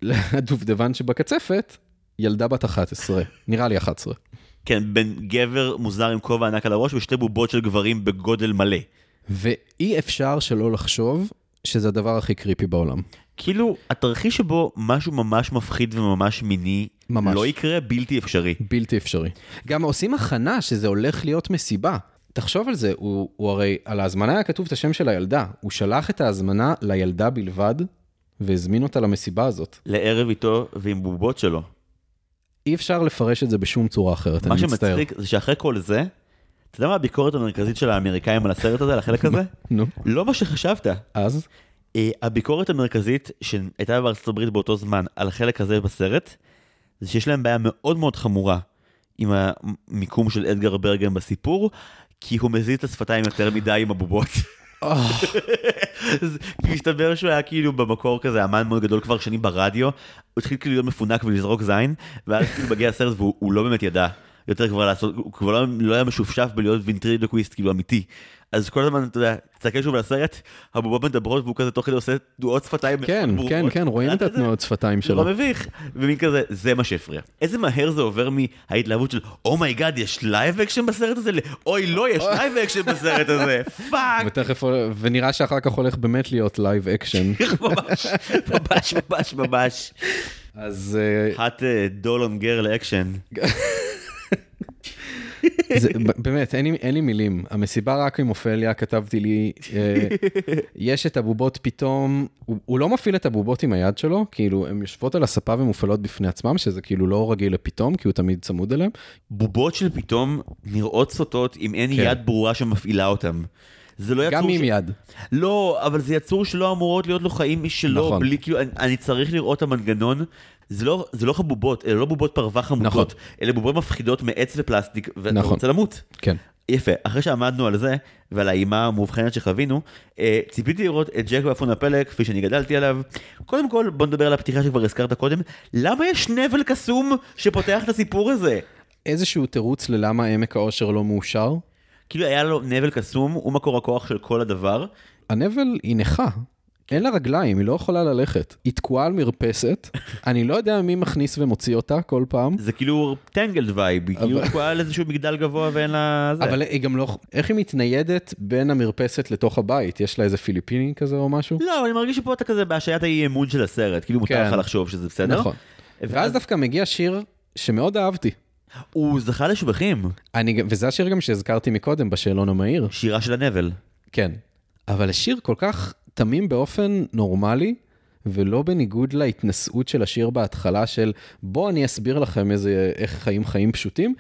והדובדבן שבקצפת, ילדה בת 11, נראה לי 11. כן, בין גבר מוזר עם כובע ענק על הראש ושתי בובות של גברים בגודל מלא. ואי אפשר שלא לחשוב שזה הדבר הכי קריפי בעולם. כאילו, התרחיש שבו משהו ממש מפחיד וממש מיני, ממש. לא יקרה בלתי אפשרי. בלתי אפשרי. גם עושים הכנה שזה הולך להיות מסיבה. תחשוב על זה, הוא, הוא הרי, על ההזמנה היה כתוב את השם של הילדה. הוא שלח את ההזמנה לילדה בלבד, והזמין אותה למסיבה הזאת. לערב איתו ועם בובות שלו. אי אפשר לפרש את זה בשום צורה אחרת, מה אני מצטער. שמצחיק זה שאחרי כל זה, אתה יודע מה הביקורת המרכזית של האמריקאים על הסרט הזה, על החלק הזה? נו, לא מה שחשבת. אז? אה, הביקורת המרכזית שהייתה בארצות הברית באותו זמן על החלק הזה בסרט, זה שיש להם בעיה מאוד מאוד חמורה עם המיקום של אדגר ברגן בסיפור, כי הוא מזיז את השפתיים יותר מדי עם הבובות. כי מסתבר שהוא היה כאילו במקור כזה אמן מאוד גדול כבר שנים ברדיו, הוא התחיל כאילו להיות מפונק ולזרוק זין, ואז כאילו מגיע הסרט והוא הוא לא באמת ידע יותר כבר לעשות, הוא כבר לא, לא היה משופשף בלהיות וינטרידוקוויסט כאילו אמיתי. אז כל הזמן, אתה יודע, תסתכל שוב על הסרט, הבובות מדברות והוא כזה תוך כדי עושה תנועות שפתיים כן, ברורות. כן, כן, רואים את זה? התנועות שפתיים זה שלו. לא מביך, ומין כזה, זה מה שהפריע. איזה מהר זה עובר מההתלהבות של, oh my god, יש live action בסרט הזה? אוי, לא, יש live action בסרט הזה, fuck. ותכף, ונראה שאחר כך הולך באמת להיות live action. ממש, ממש, ממש, ממש. אז אה, hot doll on girl action. זה, באמת, אין לי, אין לי מילים. המסיבה רק עם אופליה, כתבתי לי, אה, יש את הבובות פתאום, הוא, הוא לא מפעיל את הבובות עם היד שלו, כאילו, הן יושבות על הספה ומופעלות בפני עצמם, שזה כאילו לא רגיל לפתאום, כי הוא תמיד צמוד אליהם. בובות של פתאום נראות סוטות אם אין כן. יד ברורה שמפעילה אותם. זה לא יצור גם עם ש- יד. לא, אבל זה יצור שלא אמורות להיות לו חיים משלו, נכון. בלי כאילו, אני, אני צריך לראות את המנגנון. זה לא, זה לא חבובות, אלה לא בובות פרווה חמודות, נכון. אלה בובות מפחידות מעץ ופלסטיק, ואתה נכון. רוצה למות. כן. יפה, אחרי שעמדנו על זה, ועל האימה המאובחנת שחווינו, אה, ציפיתי לראות את ג'ק ואפונת הפלא, כפי שאני גדלתי עליו. קודם כל, בוא נדבר על הפתיחה שכבר הזכרת קודם, למה יש נבל קסום שפותח את הסיפור הזה? איזשהו תירוץ ללמה עמק האושר לא מאושר? כאילו היה לו נבל קסום, הוא מקור הכוח של כל הדבר. הנבל היא נכה. אין לה רגליים, היא לא יכולה ללכת. היא תקועה על מרפסת, אני לא יודע מי מכניס ומוציא אותה כל פעם, זה כאילו Tangled vibe, היא כאילו תקועה על איזשהו מגדל גבוה ואין לה זה. אבל היא גם לא... איך היא מתניידת בין המרפסת לתוך הבית? יש לה איזה פיליפיני כזה או משהו? לא, אני מרגיש שפה אתה כזה בהשעיית האי אמון של הסרט, כאילו מותר כן. לך לחשוב שזה בסדר. נכון. ואז דווקא מגיע שיר שמאוד אהבתי. הוא זכה לשבחים, אני, וזה השיר גם שהזכרתי מקודם בשאלון המהיר. שירה של הנבל. כן. אבל השיר כל כך תמים באופן נורמלי, ולא בניגוד להתנשאות של השיר בהתחלה של בוא אני אסביר לכם איזה, איך חיים חיים פשוטים,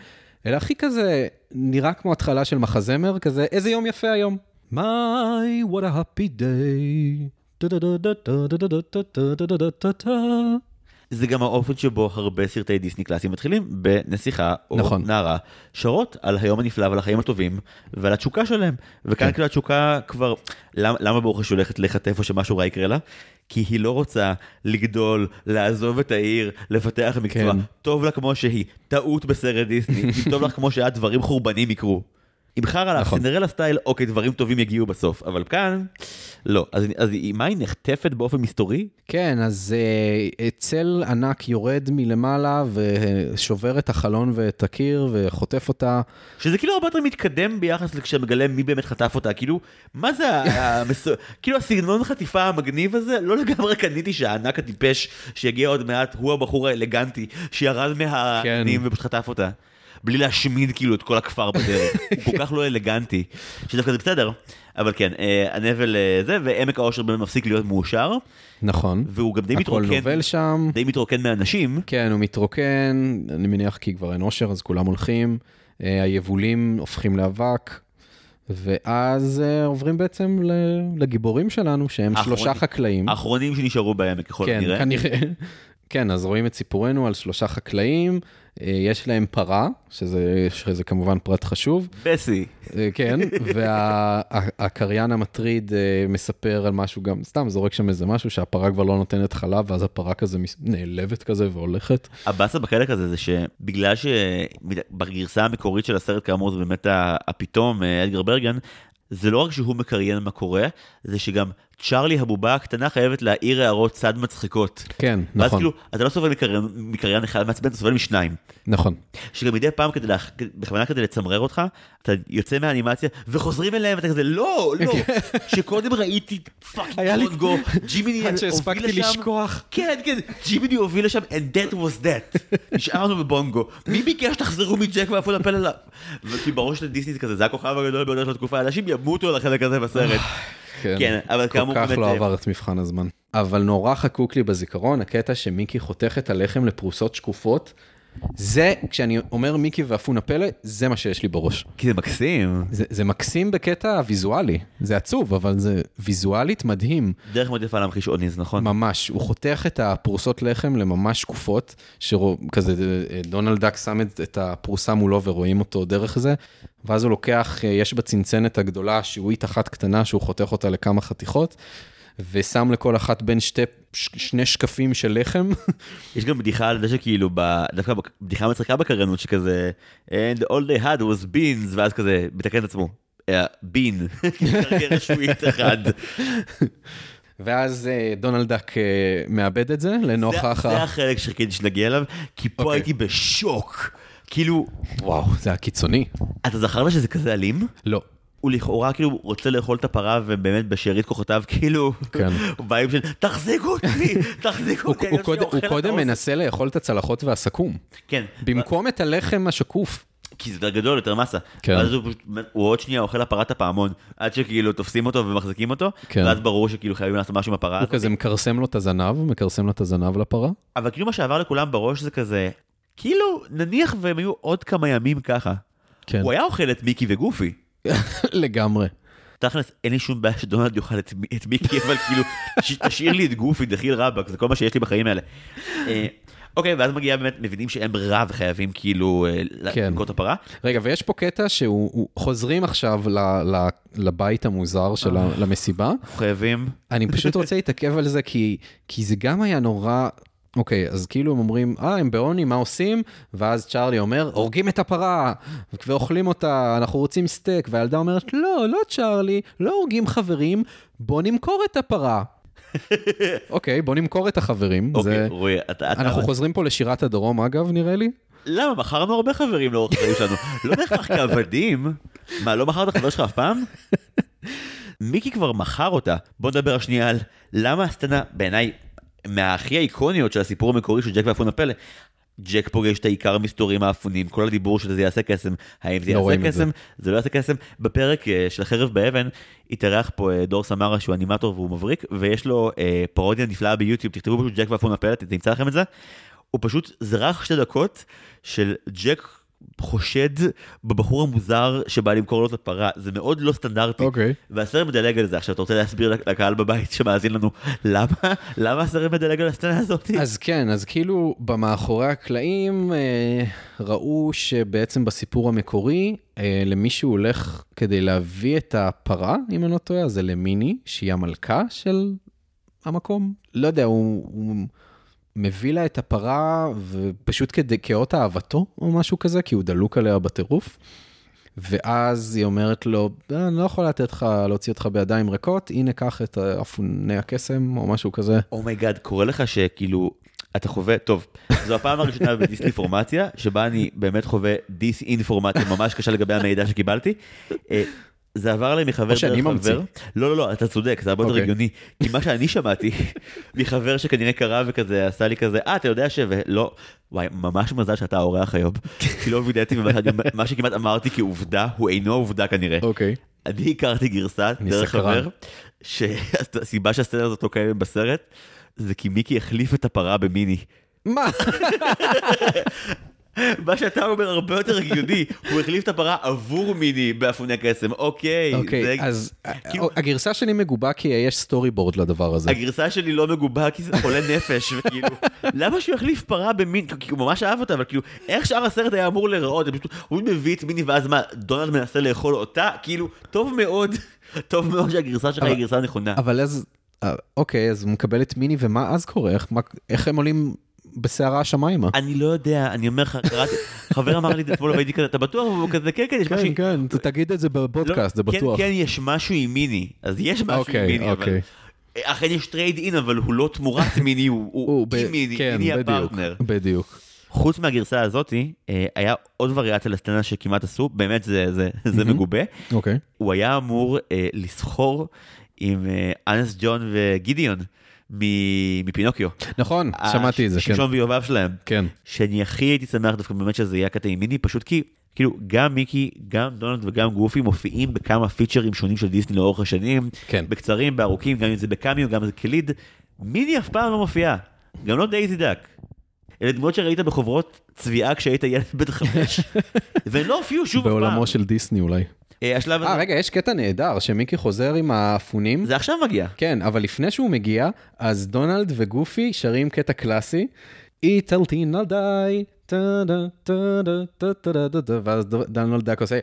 אלא הכי כזה נראה כמו התחלה של מחזמר, כזה איזה יום יפה היום. My, what a happy day. זה גם האופן שבו הרבה סרטי דיסני קלאסיים מתחילים בנסיכה או נכון. נערה שרות על היום הנפלא ועל החיים הטובים ועל התשוקה שלהם. וכאן כן. כאילו התשוקה כבר, למה, למה ברוך השם הולכת לחטף או שמשהו רע יקרה לה? כי היא לא רוצה לגדול, לעזוב את העיר, לפתח מקצוע. כן. טוב לה כמו שהיא, טעות בסרט דיסני, טוב לך כמו שאת, דברים חורבנים יקרו. אם חרא לך, נכון. סינדרלה סטייל, אוקיי, דברים טובים יגיעו בסוף, אבל כאן, לא. אז, אז מה, היא נחטפת באופן מסתורי? כן, אז אה, צל ענק יורד מלמעלה ושובר את החלון ואת הקיר וחוטף אותה. שזה כאילו הרבה יותר מתקדם ביחס לכשמגלם מי באמת חטף אותה, כאילו, מה זה, המס... כאילו הסגנון חטיפה המגניב הזה, לא לגמרי קניתי שהענק הטיפש שיגיע עוד מעט, הוא הבחור האלגנטי שירד מהעננים כן. ופשוט חטף אותה. בלי להשמיד כאילו את כל הכפר בדרך, הוא כל כך לא אלגנטי, שדווקא זה בסדר, אבל כן, אה, הנבל אה, זה, ועמק האושר באמת מפסיק להיות מאושר, נכון. והוא גם די הכל מתרוקן, נובל שם. די מתרוקן מאנשים, כן, הוא מתרוקן, אני מניח כי כבר אין אושר, אז כולם הולכים. אה, היבולים הופכים לאבק, ואז אה, עוברים בעצם לגיבורים שלנו, שהם האחרונים. שלושה חקלאים. האחרונים שנשארו בעמק ככל כן, הנראה. כנראה. כן, אז רואים את סיפורנו על שלושה חקלאים, יש להם פרה, שזה, שזה כמובן פרט חשוב, בסי. אה, כן, והקריין המטריד אה, מספר על משהו גם, סתם זורק שם איזה משהו שהפרה כבר לא נותנת חלב, ואז הפרה כזה נעלבת כזה והולכת. הבאסה בחלק הזה זה שבגלל שבגרסה המקורית של הסרט כאמור זה באמת הפתאום אה, אדגר ברגן, זה לא רק שהוא מקריין מה קורה, זה שגם צ'ארלי הבובה הקטנה חייבת להעיר הערות צד מצחיקות. כן, ואז נכון, כאילו, אתה לא סובל מקריין, מקריין אחד מעצבן, אתה סובל משניים. נכון. שגם מדי פעם כדי, לה, בכוונה כדי לצמרר אותך, אתה יוצא מהאנימציה וחוזרים אליהם ואתה כזה לא, לא, שקודם ראיתי פאקינג קונגו, ג'ימיני עד הוביל שהספקתי לשם, לשכוח. כן, כן, ג'ימיני הוביל לשם and that was that, נשארנו בבונגו, מי ביקש שתחזרו מג'ק ואפו לפל עליו? וכי בראש של דיסני זה כזה, זה הכוכב הגדול ביותר של התקופה, אנשים ימותו על החלק הזה בסרט. כן, אבל כאמור כל כך לא אה, עבר את מבחן הזמן. אבל נורא חקוק לי בזיכרון, הקטע שמיקי חותך את הלחם לפרוסות שקופות, זה, כשאני אומר מיקי ואפונה פלא, זה מה שיש לי בראש. כי זה מקסים. זה, זה מקסים בקטע ויזואלי, זה עצוב, אבל זה ויזואלית מדהים, דרך מאוד יפה להמחיש אוניז, נכון? ממש. הוא חותך את הפרוסות לחם לממש שקופות, שכזה דונלד דאק שם את, את הפרוסה מולו ורואים אותו דרך זה, ואז הוא לוקח, אה, יש בצנצנת הגדולה שיעועית אחת קטנה שהוא חותך אותה לכמה חתיכות, ושם לכל אחת בין שתי, ש, שני שקפים של לחם. יש גם בדיחה על זה שכאילו, ב- דווקא בדיחה מצחיקה בקריינות שכזה, and all they had was beans, ואז כזה, מתקן את עצמו, בין, שביעית אחד. ואז אה, דונלד דאק אה, מאבד את זה לנוכח זה ה... החלק שחיכיתי שנגיע אליו, כי פה אוקיי. הייתי בשוק. כאילו, וואו, זה היה קיצוני. אתה זכרת שזה כזה אלים? לא. הוא לכאורה כאילו רוצה לאכול את הפרה ובאמת בשארית כוחותיו כאילו כן. באים של תחזיקו אותי תחזיקו הוא, אותי. הוא, הוא את קודם האוזן." מנסה לאכול את הצלחות והסכו"ם, כן. במקום את הלחם השקוף. כי זה יותר גדול יותר מסה. כן. ואז הוא הוא עוד שנייה אוכל הפרת הפעמון עד שכאילו תופסים אותו ומחזיקים אותו. כן. ואז ברור שכאילו חייבים לעשות משהו עם הפרה הוא הזאת. כזה מכרסם לו את הזנב, מכרסם לו את הזנב לפרה. אבל כאילו מה שעבר לכולם בראש זה כזה כאילו נניח והם היו עוד כמה ימים ככה. כן, הוא היה אוכל את מיקי וגופי. לגמרי. תכלס אין לי שום בעיה שדונלד יאכל את, את מיקי אבל כאילו תשאיר לי את גופי דחיל רבאק זה כל מה שיש לי בחיים האלה. אה, אוקיי ואז מגיע באמת מבינים שאין ברירה וחייבים כאילו אה, כן. לנקוט הפרה. רגע, ויש פה קטע שהוא הוא- חוזרים עכשיו ל, ל, לבית המוזר של ה- למסיבה. אנחנו חייבים אני פשוט רוצה להתעכב על זה, כי, כי זה גם היה נורא... אוקיי, אז כאילו הם אומרים, אה, הם בעוני, מה עושים? ואז צ'ארלי אומר, הורגים את הפרה, ואוכלים אותה, אנחנו רוצים סטייק. והילדה אומרת, לא, לא צ'ארלי, לא הורגים חברים, בוא נמכור את הפרה. אוקיי, בוא נמכור את החברים. אוקיי זה... רועי אתה אתה- אנחנו חוזרים פה לשירת הדרום, אגב, נראה לי. למה מכרנו הרבה חברים לאורך החיים שלנו לא בהכרח כעבדים מה לא מכרת חבר שלך אף פעם. מיקי כבר מכר אותה בוא נדבר השנייה על למה הסצנה בעיניי מהכי האיקוניות של הסיפור המקורי של ג'ק ואפון הפלא. ג'ק פוגש את העיקר המסתורים האפונים, כל הדיבור של זה יעשה קסם, האם זה לא יעשה את זה. קסם, זה לא יעשה קסם. בפרק אה, של החרב באבן התארח פה אה, דור סמרה שהוא אנימטור והוא מבריק, ויש לו אה, פרודיה נפלאה ביוטיוב, תכתבו פשוט ג'ק ואפון הפלא, תמצא לכם את זה. הוא פשוט זרח שתי דקות של ג'ק חושד בבחור המוזר שבא למכור לו את הפרה, זה מאוד לא סטנדרטי. אוקיי. והסרט מדלג על זה. עכשיו, אתה רוצה להסביר לקהל בבית שמאזין לנו, למה? למה הסרט מדלג על הסצנה הזאת? אז כן, אז כאילו במאחורי הקלעים אה, ראו שבעצם בסיפור המקורי, אה, למישהו הולך כדי להביא את הפרה, אם אני לא טועה, זה למיני, שהיא המלכה של המקום. לא יודע, הוא, הוא מביא לה את הפרה, ופשוט כדי, כאות אהבתו או משהו כזה, כי הוא דלוק עליה בטירוף. ואז היא אומרת לו, "אה, אני לא יכול לתת לך, להוציא אותך בידיים ריקות, הנה קח את אפוני הקסם או משהו כזה. oh my god, קורה לך שכאילו, אתה חווה, טוב, זו הפעם הראשונה בדיסאינפורמציה, שבה אני באמת חווה דיסאינפורמציה ממש קשה לגבי המידע שקיבלתי. זה עבר אליי מחבר דרך ממציא. חבר. לא, לא, לא, אתה צודק, זה הרבה יותר אוקיי. הגיוני. כי מה שאני שמעתי מחבר שכנראה קרא וכזה, עשה לי כזה, אה, אתה יודע ש... ולא, וואי, ממש מזל שאתה האורח היום. כי לא וידאתי, מה שכמעט אמרתי כעובדה, הוא אינו עובדה כנראה. אוקיי. אני הכרתי גרסה דרך. חבר, שהסיבה שהסצנה הזאת לא קיימת בסרט, זה כי מיקי החליף את הפרה במיני. מה? מה שאתה אומר הרבה יותר הגיוני, הוא החליף את הפרה עבור מיני באפוני קסם, אוקיי. אוקיי, אז כאילו- הגרסה שלי מגובה כי יש סטורי בורד לדבר הזה. הגרסה שלי לא מגובה כי זה חולה נפש, וכאילו, למה שהוא יחליף פרה במין, כי הוא ממש אהב אותה, אבל כאילו, איך שאר הסרט היה אמור להיראות, הוא מביא את מיני ואז מה, דונלד מנסה לאכול אותה, כאילו, טוב מאוד, טוב מאוד שהגרסה שלך היא גרסה נכונה. אבל אז, אה, אוקיי, אז הוא מקבל את מיני, ומה אז קורה? איך- מה- איך הם עולים בסערה השמיימה? אני לא יודע, אני אומר לך, קראתי, חבר אמר לי את זה אתמול והייתי כזה, אתה בטוח? והוא כזה, כן, כן, יש משהו... כן, כן, תגיד את זה בפודקאסט, זה לא, כן, בטוח. כן, יש משהו עם מיני, אז יש משהו עם אוקיי, מיני, אבל... אוקיי. אכן יש trade in, אבל הוא לא תמורת מיני, הוא- הוא הוא עם מיני, כן, מיני הפרטנר. בדיוק. חוץ מהגרסה הזאתי, אה, היה עוד וריאציה לסצנה שכמעט עשו, באמת זה, זה, זה מגובה. אוקיי. הוא היה אמור אה, לסחור עם אה, אנס ג'ון וגידיון מפינוקיו. נכון, שמעתי את זה, כן. שמשון ויובב שלהם. כן. שאני הכי הייתי שמח דווקא באמת שזה יהיה הקטע עם מיני, פשוט כי, כאילו, גם מיקי, גם דונלד וגם גופי מופיעים בכמה פיצ'רים שונים של דיסני לאורך השנים. כן. בקצרים, בארוכים, גם אם זה בקאמיו, גם אם זה כליד. מיני אף פעם לא מופיעה. גם לא דייזי דאק. אלה דמויות שראית בחוברות צביעה כשהיית ילד בן חמש, והן לא הופיעו שוב אף פעם. בעולמו של דיסני אולי. אה, השלב אה, הזה, רגע, יש קטע נהדר, שמיקי חוזר עם האפונים. זה עכשיו מגיע. כן, אבל לפני שהוא מגיע, אז דונלד וגופי שרים קטע קלאסי, טה דה דה דה, ואז דו- דונלד דאק עושה...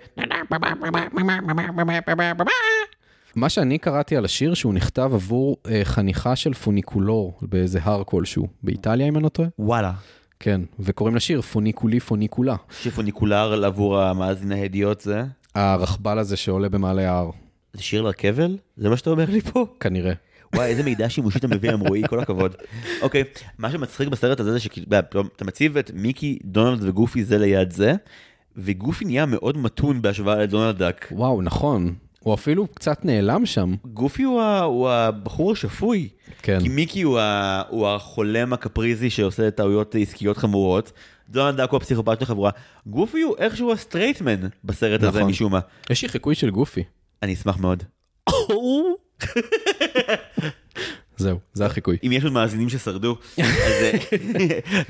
מה שאני קראתי על השיר שהוא נכתב עבור אה, חניכה של פוניקולר באיזה הר כלשהו, באיטליה אם אני לא טועה. וואלה. כן, וקוראים לשיר פוניקולי פוניקולה, שפוניקולר עבור המאזין ההדיוט זה? הרכבל הזה שעולה במעלה ההר, זה שיר לרכבל? זה מה שאתה אומר לי פה? כנראה. וואי, איזה מידע שימושי אתה מביא היום, רועי, כל הכבוד. אוקיי, מה שמצחיק בסרט הזה זה שאתה מציב את מיקי, דונלד וגופי זה ליד זה, וגופי נהיה מאוד מתון בהשוואה לדונלד דאק. וואו, נכון. הוא אפילו קצת נעלם שם. גופי הוא, ה- הוא הבחור השפוי. כן. כי מיקי הוא, ה, הוא החולם הקפריזי שעושה טעויות עסקיות חמורות. דונלד דאק הוא הפסיכופת של החבורה. גופי הוא איכשהו ה straight man בסרט הזה נכון. משום מה. יש לי חיקוי של גופי. אני אשמח מאוד. זהו, זה החיקוי. אם יש עוד מאזינים ששרדו, אז אה,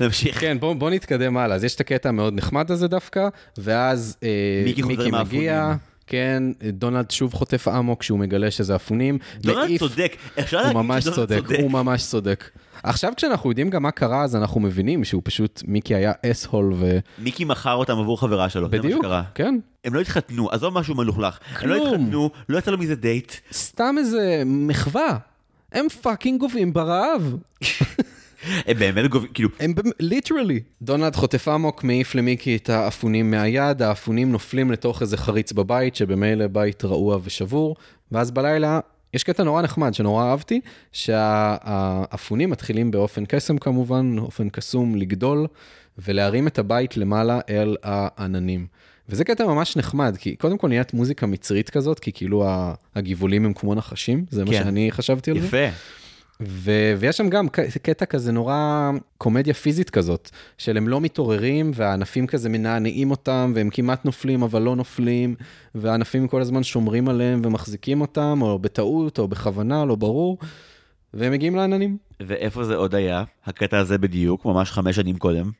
נמשיך. כן, בוא, בוא נתקדם הלאה. אז יש את הקטע המאוד נחמד הזה דווקא, ואז אה, מיקי חוזר מגיע. כן, דונלד שוב חוטף אמוק כשהוא מגלה שזה אפונים. דונלד צודק. אפשר הוא להגיד ממש שדונלד צודק, הוא ממש צודק. עכשיו כשאנחנו יודעים גם מה קרה, אז אנחנו מבינים שהוא פשוט, מיקי היה asshole ו... מיקי מכר אותם עבור חברה שלו, זה מה בדיוק, שקרה. כן. הם לא התחתנו, עזוב משהו מלוכלך. הם לא כלום. התחתנו, לא יצא לו מזה דייט. סתם איזה מחווה. הם fucking גובים ברעב. הם באמת גובים, כאילו, הם literally. דונלד חוטף אמוק, מעיף למיקי את האפונים מהיד, האפונים נופלים לתוך איזה חריץ בבית, שבמילא בית רעוע ושבור, ואז בלילה יש קטע נורא נחמד שנורא אהבתי, שהאפונים מתחילים באופן קסם כמובן, באופן קסום לגדול, ולהרים את הבית למעלה אל העננים. וזה קטע ממש נחמד, כי קודם כל נהיית מוזיקה מצרית כזאת, כי כאילו ה- הגבעולים הם כמו נחשים, זה מה כן. שאני חשבתי על זה. יפה. ו- ויש שם גם קטע כזה נורא קומדיה פיזית כזאת, של הם לא מתעוררים והענפים כזה מנענעים אותם והם כמעט נופלים אבל לא נופלים, והענפים כל הזמן שומרים עליהם ומחזיקים אותם, או בטעות או בכוונה, לא ברור, והם מגיעים לעננים. ואיפה זה עוד היה? הקטע הזה בדיוק, ממש חמש שנים קודם.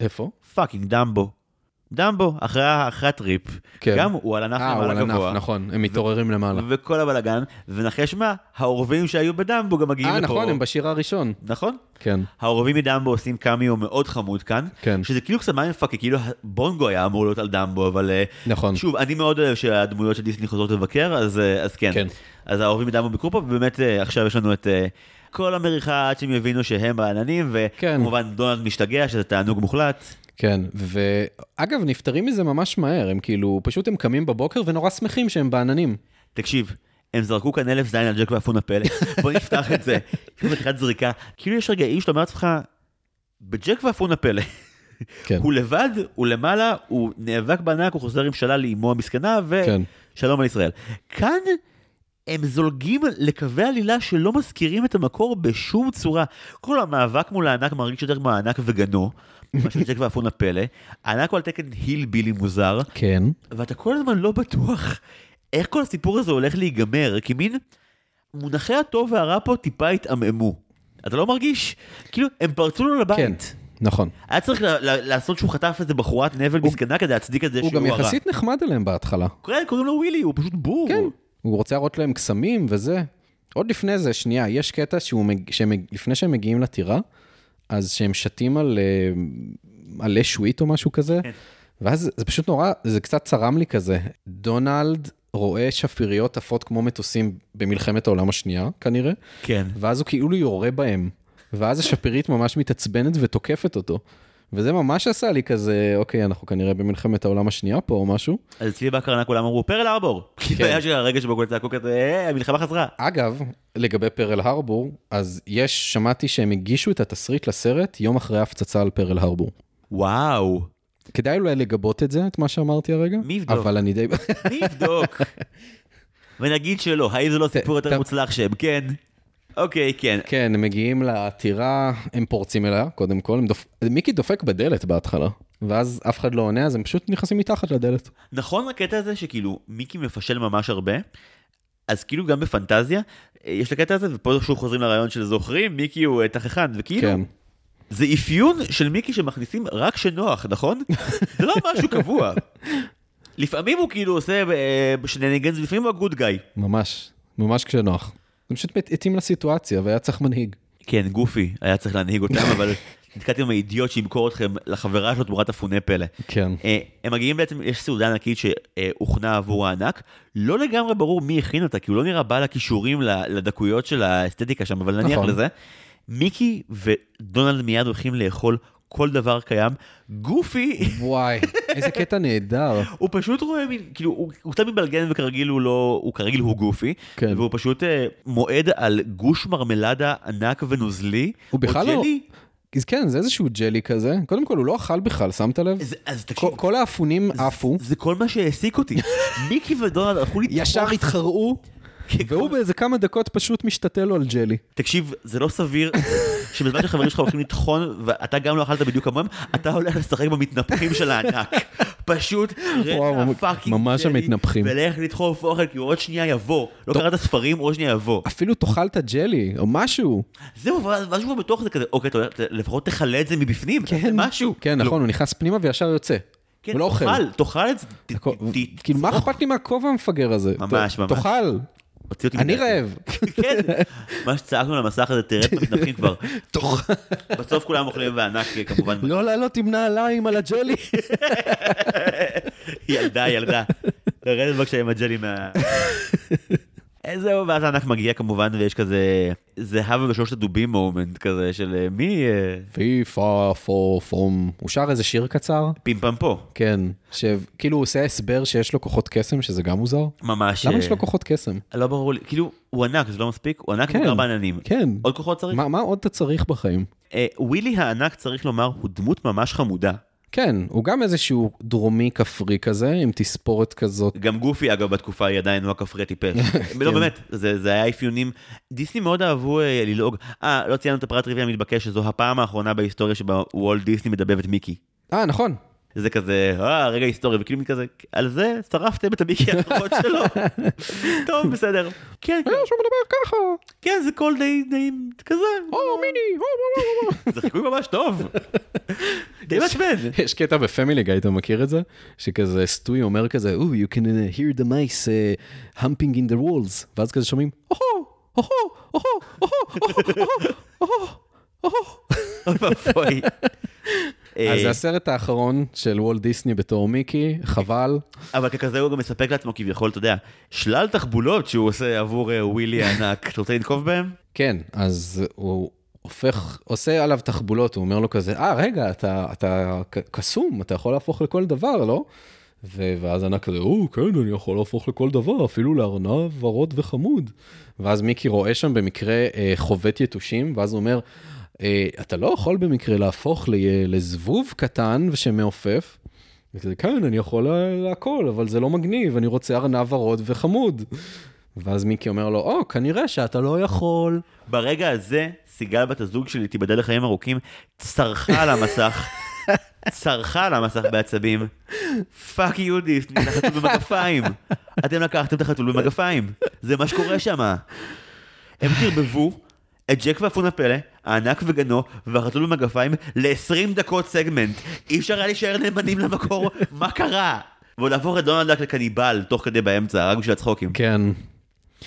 איפה? fucking דמבו. דמבו, אחרי, אחרי הטריפ, כן. גם הוא על ענף אה, הוא למעלה על גבוה. ענף, נכון, הם מתעוררים למעלה. וכל הבלאגן, ונחש מה, העורבים שהיו בדמבו גם מגיעים אה, לפה. נכון, הם בשיר הראשון. נכון? כן, העורבים מדמבו עושים קאמיו מאוד חמוד כאן, כן. שזה כאילו קצת mindfuck, כי כאילו בונגו היה אמור להיות על דמבו, אבל אה, נכון. שוב, אני מאוד אוהב שהדמויות של דיסני חוזרות לבקר, אז, אה, אז כן. כן. אז העורבים מדמבו ביקרו פה, ובאמת אה, עכשיו יש לנו את אה, כל המריחה עד שהם יבינו שהם בעננים, כן. וכמובן דונלד משתגע, שזה תענוג מוחלט. כן, ואגב, נפטרים מזה ממש מהר, הם כאילו, פשוט הם קמים בבוקר ונורא שמחים שהם בעננים. תקשיב, הם זרקו כאן אלף זין על ג'ק ואפון הפלא, בוא נפתח את זה. כאילו מתחילת זריקה, כאילו יש רגעים שאתה אומר לעצמך, בג'ק ואפון הפלא, כן, הוא לבד, הוא למעלה, הוא נאבק בענק, הוא חוזר עם שלל לאמו המסכנה, כן, ושלום על ישראל. כאן הם זולגים לקווי עלילה שלא מזכירים את המקור בשום צורה. כל המאבק מול הענק מרגיש יותר כמו הענק וגנו, מה של ג'ק ואפון הפלא. הוא על תקן היל בילי מוזר, כן, ואתה כל הזמן לא בטוח איך כל הסיפור הזה הולך להיגמר, כי מין מונחי הטוב והרע פה טיפה התעממו. אתה לא מרגיש? כאילו, הם פרצו לו לבית. כן, נכון. היה צריך לעשות שהוא חטף איזה בחורת נבל מסכנה כדי להצדיק את זה הוא שהוא גם הרע. יחסית נחמד אליהם בהתחלה. כן, קוראים לו ווילי, הוא פשוט בור. כן, הוא רוצה להראות להם קסמים וזה. עוד לפני זה, שנייה, יש קטע שהוא, מג- שהם, לפני שהם מגיעים לטירה, אז שהם שתים על אה, עלי שוויט או משהו כזה, כן. ואז זה פשוט נורא, זה קצת צרם לי כזה. דונלד רואה שפיריות עפות כמו מטוסים במלחמת העולם השנייה, כנראה, כן. ואז הוא כאילו יורה בהם, ואז השפירית ממש מתעצבנת ותוקפת אותו. וזה ממש עשה לי כזה, אוקיי, אנחנו כנראה במלחמת העולם השנייה פה או משהו. אז אצלי בהקרנה כולם אמרו, פרל ארבור. כאילו כן. היה שהרגע שבו כולם צעקו כזה, "אה, המלחמה חזרה. אגב, לגבי פרל הרבור, אז יש, שמעתי שהם הגישו את התסריט לסרט יום אחרי ההפצצה על פרל הרבור. וואו. כדאי אולי לגבות את זה, את מה שאמרתי הרגע. מי יבדוק? אבל אני די... מי יבדוק? ונגיד שלא, האם זה לא סיפור יותר מוצלח שהם כן? אוקיי, כן. כן, הם מגיעים לעתירה, הם פורצים אליה, קודם כל. דופ... מיקי דופק בדלת בהתחלה, ואז אף אחד לא עונה, אז הם פשוט נכנסים מתחת לדלת. נכון הקטע הזה שכאילו מיקי מפשל ממש הרבה, אז כאילו גם בפנטזיה, אה, יש את הקטע הזה, ופה שוב חוזרים לרעיון של זוכרים, מיקי הוא אה, תככן, וכאילו, כן. זה אפיון של מיקי שמכניסים רק כשנוח, נכון? זה לא משהו קבוע. לפעמים הוא כאילו עושה שנניגנס, לפעמים הוא הגוד גאי. ממש, ממש כשנוח. זה פשוט התאים לסיטואציה, והיה צריך מנהיג. כן, גופי, היה צריך להנהיג אותם, אבל נתקעתי עם האידיוט שימכור אתכם לחברה שלו תמורת אפוני פלא. כן. אה, הם מגיעים בעצם, יש סעודה ענקית שהוכנה עבור הענק, לא לגמרי ברור מי הכין אותה, כי הוא לא נראה בעל הכישורים לדקויות של האסתטיקה שם, אבל נניח נכון. לזה. מיקי ודונלד מיד הולכים לאכול כל דבר קיים. גופי, וואי, איזה קטע נהדר. הוא פשוט רואה מין, כאילו, הוא, הוא קצת מבלגן וכרגיל הוא לא, הוא כרגיל הוא גופי, כן. והוא פשוט אה, מועד על גוש מרמלדה ענק ונוזלי. הוא בכלל לא-. אז כן, זה איזשהו ג'לי כזה. קודם כל, הוא לא אכל בכלל, שמת לב? זה, אז תקשיב, כל- כל האפונים עפו, זה כל מה שהעסיק אותי. מיקי ודונלד הלכו לטחון ישר התחרעו, והוא באיזה כמה דקות פשוט משתתל לו על ג'לי. תקשיב, זה לא סביר שבזמן שחברים שלך הולכים לטחון ואתה גם לא אכלת בדיוק כמוהם, אתה הולך לשחק במתנפחים של הענק. פשוט ממש- fucking ממש המתנפחים. ולך לדחוף אוכל כי הוא עוד שנייה יבוא. לא. קראת ספרים, עוד שנייה יבוא. אפילו תאכל את הג'לי, או משהו. זהו, ואז הוא בתוך זה כזה, אוקיי, לפחות תכלה את זה מבפנים, תעשה משהו. כן, נכון, הוא נכנס פנימה וישר יוצא. כן, לא. תאכל, תאכל את זה. כאילו, מה. אכפת לי מהכובע המפגר הזה? ממש, ממש. תאכל, הוציא אותי אני. רעב. כן, מה שצעקנו על המסך הזה, תראה את המתנפחים כבר. בסוף כולם אוכלים וענק כמובן. לא לעלות עם נעליים על הג'לי. ילדה, ילדה. תרד בבקשה עם הג'לי מה... אה, זהו, ואז הענק מגיע כמובן, ויש כזה זהבה בשלושת הדובים מומנט כזה של אה, מי פי פה פו פום. הוא שר איזה שיר קצר? פימפם פה. כן. שכאילו הוא עושה הסבר שיש לו כוחות קסם, שזה גם מוזר. ממש. למה אה, יש לו כוחות קסם? לא ברור לי, כאילו, הוא ענק, זה לא מספיק? הוא ענק כן. מוכר בעננים. כן. עוד כוחות צריך? מה מה עוד אתה צריך בחיים? ווילי הענק, צריך לומר, הוא דמות ממש חמודה. כן, הוא גם איזשהו דרומי כפרי כזה, עם תספורת כזאת. גם גופי, אגב, בתקופה היא עדיין לא הכפרי הטיפש. לא, כן. באמת, זה זה היה אפיונים. דיסני מאוד אהבו אה, ללעוג. אה, לא ציינו את הפרט טריוויה המתבקש, שזו הפעם האחרונה בהיסטוריה שבה וולט דיסני מדבב את מיקי. אה, נכון. זה כזה, אה, רגע היסטורי, וכאילו כזה, על זה שרפתם את המיקי האחרון שלו. טוב, בסדר. כן, כן, שהוא מדבר ככה. כן, זה קול די, די, כזה. או, מיני, או, או, או, או. זה חיקוי ממש טוב. די מעצבן. יש קטע בפמילי גיא, אתה מכיר את זה? שכזה סטוי אומר כזה, Oh, you can uh, hear the mice uh, humping in the walls, ואז כזה שומעים, "Oh, הו-הו, הו-הו, הו-הו, הו-הו, הו-הו. אוי ואבוי. אז זה אה, הסרט האחרון של וולט דיסני בתור מיקי, חבל. אבל ככזה הוא גם מספק לעצמו כביכול, אתה יודע, שלל תחבולות שהוא עושה עבור אה, ווילי הענק. אתה רוצה לנקוב בהם? כן, אז הוא הופך, עושה עליו תחבולות, הוא אומר לו כזה, אה, רגע, אתה, קסום, אתה יכול להפוך לכל דבר, לא? ו- ואז ענק כזה, או, כן, אני יכול להפוך לכל דבר, אפילו לארנב ורוד וחמוד. ואז מיקי רואה שם במקרה אה, חובט יתושים, ואז הוא אומר, אה, אתה לא יכול במקרה להפוך לזבוב קטן ומעופף. וכזה, כן, אני יכול לה- להכל, אבל זה לא מגניב, אני רוצה ארנב ורוד וחמוד. ואז מיקי אומר לו, או, כנראה שאתה לא יכול. ברגע הזה, סיגל בת הזוג שלי, תיבדל לחיים ארוכים, צרחה על המסך. צרחה על המסך בעצבים. fuck you דיסני, זה חתול במגפיים. אתם לקחתם את החתול במגפיים. זה מה שקורה שם. הם תרבבו את ג'ק ואפון הפלא, הענק וגנו, והחתול במגפיים ל-20 דקות סגמנט. אי אפשר היה להישאר נאמנים למקור, מה קרה? ועוד להפוך את דונלד דק לקניבל תוך כדי באמצע, רק בשביל הצחוקים. כן.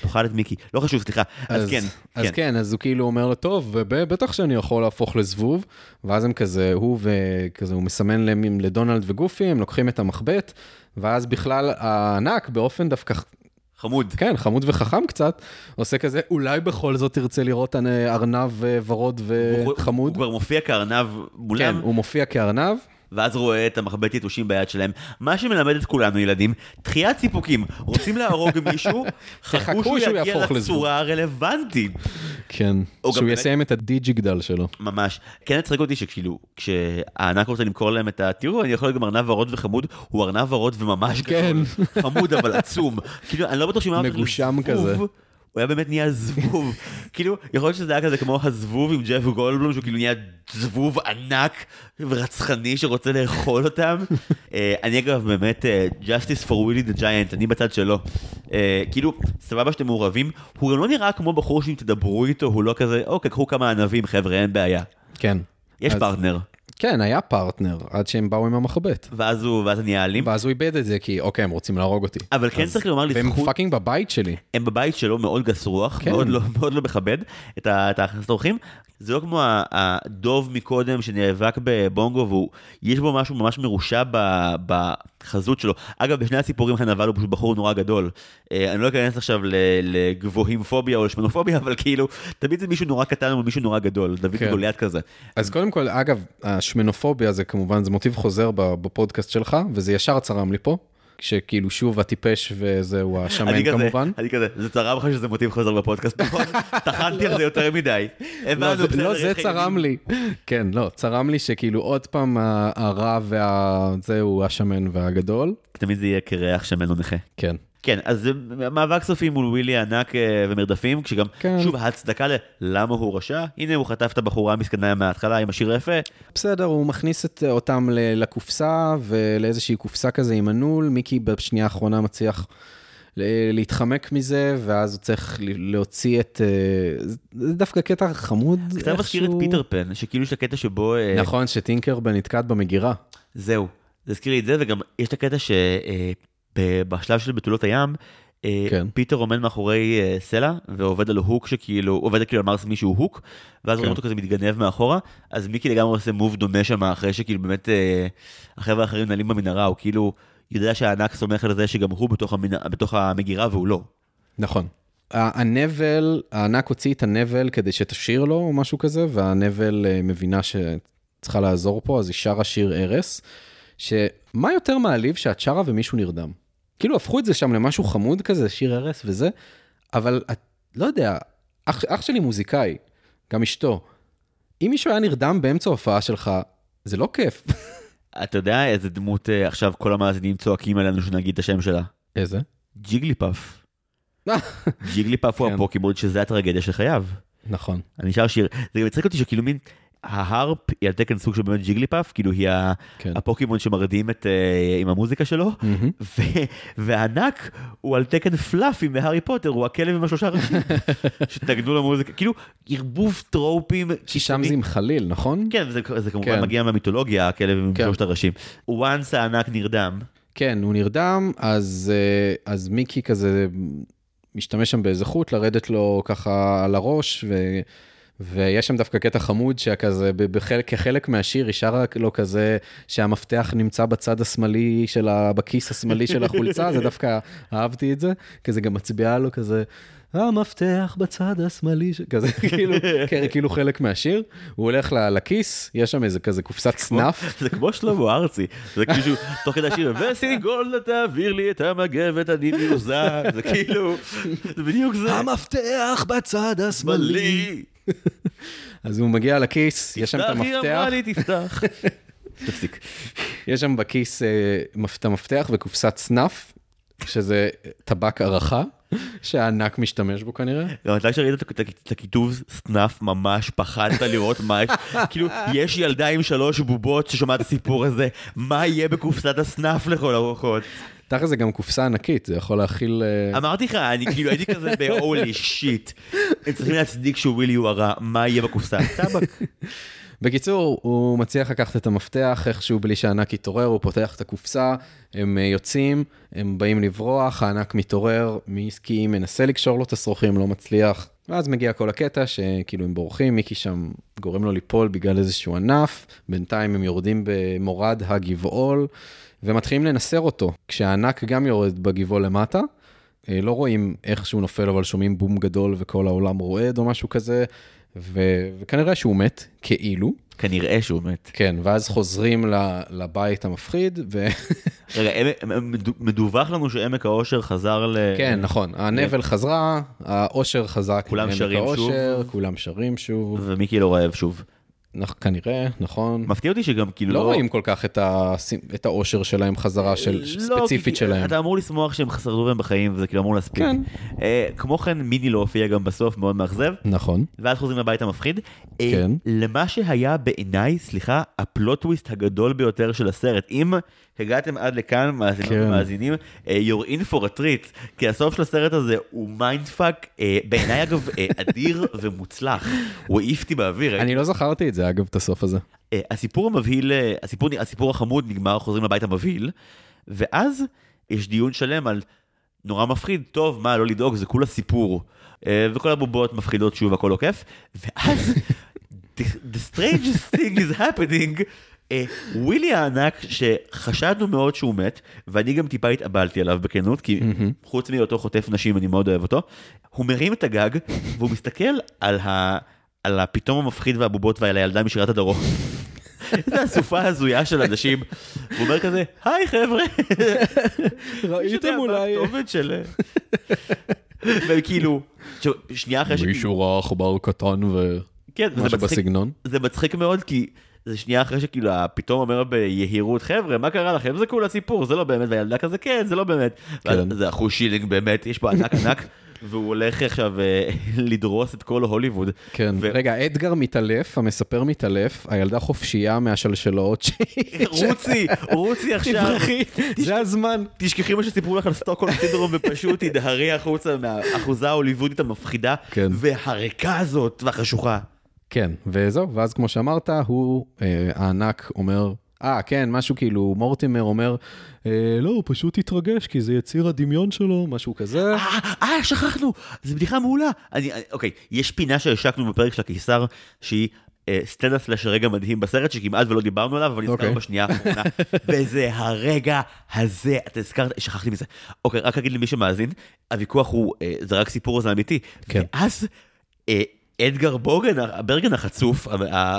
תאכל את מיקי. לא חשוב, סליחה. אז כן, אז כן. כן, אז הוא כאילו אומר לו, טוב, וב- בטח שאני יכול להפוך לזבוב, ואז הם כזה, הוא וכזה, הוא מסמן להם לדונלד וגופי, הם לוקחים את המחבט, ואז בכלל הענק באופן דווקא, חמוד. כן, חמוד וחכם קצת, עושה כזה, אולי בכל זאת תרצה לראות אה, ארנב אה, ורוד וחמוד. הוא כבר מופיע כארנב כן, מולם, הוא מופיע כארנב, ואז רואה את המחבט יתושים ביד שלהם. מה שמלמד את כולנו, ילדים, דחיית סיפוקים. רוצים להרוג מישהו, חכו שהוא שהוא יגיע. לצורה הרלוונטית. כן, שהוא יסיים את הדיג'יגדל שלו. ממש. כן הצחיק אותי שכאילו, כשהענק רוצה למכור להם את ה... תראו, אני יכול להיות גם ארנב ורוד וחמוד, הוא ארנב ורוד וממש כן. גדול. חמוד אבל עצום. כאילו, אני לא בטוח הופך מגושם כזה. הוא היה באמת נהיה זבוב. כאילו, יכול להיות שזה היה כזה כמו הזבוב עם ג'ף גולדבלום, שהוא כאילו נהיה זבוב ענק ורצחני שרוצה לאכול אותם. אה, אני אגב באמת, אה, Justice for Willy the Giant, אני בצד שלו. אה, כאילו, סבבה שאתם מעורבים, הוא גם לא נראה כמו בחור שאם תדברו איתו, הוא לא כזה, אוקיי, קחו כמה ענבים, חבר'ה, אין בעיה. כן. יש אז- פרטנר. כן, היה פרטנר, עד שהם באו עם המחבט. ואז הוא, ואז אני אלים. ואז הוא איבד את זה, כי אוקיי, הם רוצים להרוג אותי. אבל כן אז- צריך לומר והם לזכות, fucking בבית שלי. הם בבית שלו מאוד גס רוח, כן. מאוד לא- מאוד לא מכבד את ה- את הכנסת האורחים. זה לא כמו הדוב מקודם שנאבק בבונגו, ויש בו משהו ממש מרושע ב- בחזות שלו. אגב, בשני הסיפורים הנבל הוא פשוט בחור נורא גדול. אה, אני לא אכנס עכשיו לגבוהים פוביה או לשמנופוביה, אבל כאילו, תמיד זה מישהו נורא קטן או מישהו נורא גדול, דוד כן. גוליית כזה. אז קודם כל, אגב, השמנופוביה זה כמובן, זה מוטיב חוזר בפודקאסט שלך, וזה ישר צרם לי פה, כשכאילו שוב הטיפש וזהו השמן כמובן. אני כזה, זה צרם לך שזה מוטיב חוזר בפודקאסט, נכון? טחנתי על זה יותר מדי. לא, זה- לא, צרם. לי. כן, לא, צרם לי שכאילו עוד פעם הרע והזהו השמן והגדול. תמיד זה יהיה קרח שמן או נכה. כן. כן, אז זה מאבק סופי מול ווילי הענק אה, ומרדפים, כשגם, כן. שוב, ההצדקה ללמה הוא רשע, הנה הוא חטף את הבחורה המסכנה מההתחלה עם השיר היפה, בסדר, הוא מכניס את אותם ל- לקופסה ולאיזושהי קופסה כזה עם הנול, מיקי בשנייה האחרונה מצליח ל- להתחמק מזה, ואז הוא צריך להוציא את... אה, זה- דווקא קטע חמוד קצת מזכיר את איכשהו. פיטר פן, שכאילו יש את הקטע שבו, אה, נכון, שטינקרבל נתקעת במגירה. זהו, זה הזכיר לי את זה, וגם יש את הקטע שבשלב של בתולות הים, אה, כן. פיטר עומד מאחורי אה, סלע ועובד על הוק שכאילו, עובד כאילו על מרס מישהו הוק, ואז רואים כן. אותו כזה מתגנב מאחורה, אז מיקי לגמרי עושה move דומה שם אחרי שכאילו באמת אה, החבר'ה האחרים נעלים במנהרה, הוא כאילו יודע שהענק סומך על זה שגם הוא בתוך, המנ... בתוך המגירה והוא לא. נכון. הנבל, הענק הוציא את הנבל כדי שתשאיר לו או משהו כזה, והנבל מבינה שצריכה לעזור פה, אז היא שרה שיר ארס, שמה יותר מעליב שאת שרה ומישהו נרדם? כאילו הפכו את זה שם למשהו חמוד כזה, שיר ארס וזה, אבל את, לא יודע, אח, אח שלי מוזיקאי, גם אשתו, אם מישהו היה נרדם באמצע ההופעה שלך, זה לא כיף. אתה יודע איזה דמות אה, עכשיו כל המאזינים צועקים עלינו שנגיד את השם שלה? איזה? ג'יגלי פאף. ג'יגלי פאף הוא כן. הפוקימון שזה הטרגדיה של חייו. נכון. אני שר שיר, זה גם הצחיק אותי שכאילו מין, ההרפ היא על תקן סוג של באמת ג'יגליפאף, כאילו היא כן. הפוקימון שמרדים את, אה, עם המוזיקה שלו, מהמם. ו- והענק הוא על תקן פלאפי מהארי פוטר, הוא הכלב עם השלושה ראשים, שתגנו למוזיקה, כאילו ערבוב טרופים. ששם. זה עם חליל, נכון? כן, זה, זה כמובן כן. מגיע מהמיתולוגיה, הכלב עם כן. שלושת הראשים. once הענק נרדם, כן, הוא נרדם, אז, אה, אז מיקי כזה משתמש שם באיזה חוט לרדת לו ככה על הראש, ו, ויש שם דווקא קטע חמוד שכזה, בחלק, כחלק מהשיר, היא שרה לו כזה שהמפתח נמצא בצד השמאלי של ה... בכיס השמאלי של החולצה, זה דווקא אהבתי את זה, כזה גם מצביעה לו כזה. המפתח בצד השמאלי, ש- כזה כאילו, כן, כאילו חלק מהשיר, הוא הולך לכיס, יש שם איזה כזה קופסת סנאף, זה כמו שלמה ארצי, זה כאילו תוך כדי השיר, וסיגול תעביר לי את המגבת אני מיוזע, זה כאילו, זה בדיוק זה. המפתח בצד השמאלי. אז הוא מגיע לכיס, יש שם את תפתח, היא המפתח, אמרה לי תפתח. תפסיק. יש שם בכיס אה, את המפתח וקופסת סנאף, שזה טבק הערכה, שהענק משתמש בו כנראה. גם אתה את- את הכיתוב סנאף ממש פחדת לראות מה יש, כאילו יש ילדה עם שלוש בובות ששומעת את הסיפור הזה, מה יהיה בקופסת הסנאף לכל הרוחות? תכל'ס זה גם קופסה ענקית, זה יכול להכיל... אה, אמרתי לך, אני כאילו הייתי כזה ב-holy shit. הם צריכים להצדיק שהוא ווילי הוא הרע, מה יהיה בקופסה? טבק. בקיצור, הוא מצליח לקחת את המפתח איכשהו בלי שהענק יתעורר, הוא פותח את הקופסה, הם אה, יוצאים, הם באים לברוח, הענק מתעורר, מיסקי מנסה לקשור לו את השרוכים, לא מצליח. ואז מגיע כל הקטע שכאילו הם בורחים, מיקי שם גורם לו ליפול בגלל איזשהו ענף, בינתיים הם יורדים במורד הגבעול, ומתחילים לנסר אותו, כשהענק גם יורד בגבעול למטה. אה, לא רואים איך שהוא נופל, אבל שומעים בום גדול וכל העולם רועד או משהו כזה, ו... וכנראה שהוא מת, כאילו. כנראה שהוא מת. כן, ואז חוזרים לבית המפחיד, ו... רגע, מדווח לנו שעמק האושר חזר ל... כן, נכון, הנבל חזרה, האושר חזק. כולם שרים האושר, כולם שרים שוב, ומיקי לא רעב שוב. כנראה, נכון. מפתיע אותי שגם כאילו לא רואים כל כך את ה- את האושר שלהם חזרה, של- לא, ספציפית כי- שלהם. אתה אמור לשמוח שהם שרדו והם בחיים וזה כאילו אמור להספיק. כן. אה, כמו כן מיני לא הופיע גם בסוף מאוד מאכזב. נכון, ואז חוזרים לבית המפחיד. אה, כן. למה שהיה בעיניי, סליחה, ה plot twist הגדול ביותר של הסרט. אם הגעתם עד לכאן, מאזינות כן. ומאזינים, אה, you're in for a treat, כי הסוף של הסרט הזה הוא mind fuck, בעיניי אגב אה, אדיר ומוצלח. הוא העיף אותי באוויר. אני לא זכרתי את זה, אגב, את הסוף הזה. אה, הסיפור המבהיל, אה, הסיפור, הסיפור החמוד נגמר, חוזרים לבית המבהיל, ואז יש דיון שלם על נורא מפחיד, טוב, מה, לא לדאוג, זה כולה סיפור. אה, וכל הבובות מפחידות שוב, הכל לא כיף, ואז the, strangest thing is happening, אה, ווילי הענק, שחשדנו מאוד שהוא מת, ואני גם טיפה התאבלתי עליו בכנות, כי חוץ מהיותו חוטף נשים, אני מאוד אוהב אותו, הוא מרים את הגג, והוא מסתכל על ה... על הפתאום המפחיד והבובות ועל הילדה משירת הדרום. איזה אסופה הזויה של אנשים. הוא אומר כזה, היי חבר'ה. ראיתם אולי... הכתובת של... וכאילו, ש- שנייה אחרי שכאילו, מישהו ראה עכבר קטן כן, ומשהו מצחיק, בסגנון. זה מצחיק מאוד כי זה שנייה אחרי שכאילו פתאום אומר ביהירות חבר'ה מה קרה לכם זה כולה סיפור זה לא באמת והילדה כזה כן זה לא באמת. כן. זה אחוז שילינג באמת יש פה ענק ענק והוא הולך עכשיו אה, לדרוס את כל הוליווד. כן, ו- רגע, אדגר מתעלף, המספר מתעלף, הילדה חופשייה מהשלשלאות שהיא... רוצי רוצי עכשיו. תברחי, זה הזמן. תשכחי מה שסיפרו לך על סטוקהולם סינדרום ופשוט תדהרי החוצה מהאחוזה ההוליוודית המפחידה כן. והריקה הזאת והחשוכה. כן, וזהו, ואז כמו שאמרת, הוא, אה, הענק אומר, אה, כן, משהו כאילו, מורטימר אומר, אה, לא, הוא פשוט התרגש, כי זה יציר הדמיון שלו, משהו כזה. אה, אה, שכחנו, זו בדיחה מעולה. אני, אני, אוקיי, יש פינה שהשקנו בפרק של הקיסר, שהיא אה, סטנדאפ סלאש רגע מדהים בסרט, שכמעט ולא דיברנו עליו, אבל נזכר אוקיי. בשנייה האחרונה, וזה הרגע הזה, אתה הזכרת, שכחתי מזה. אוקיי, רק אגיד למי שמאזין, הוויכוח הוא, אה, זה רק סיפור, זה אמיתי. כן. ואז אה, אדגר בוגן, ברגן החצוף,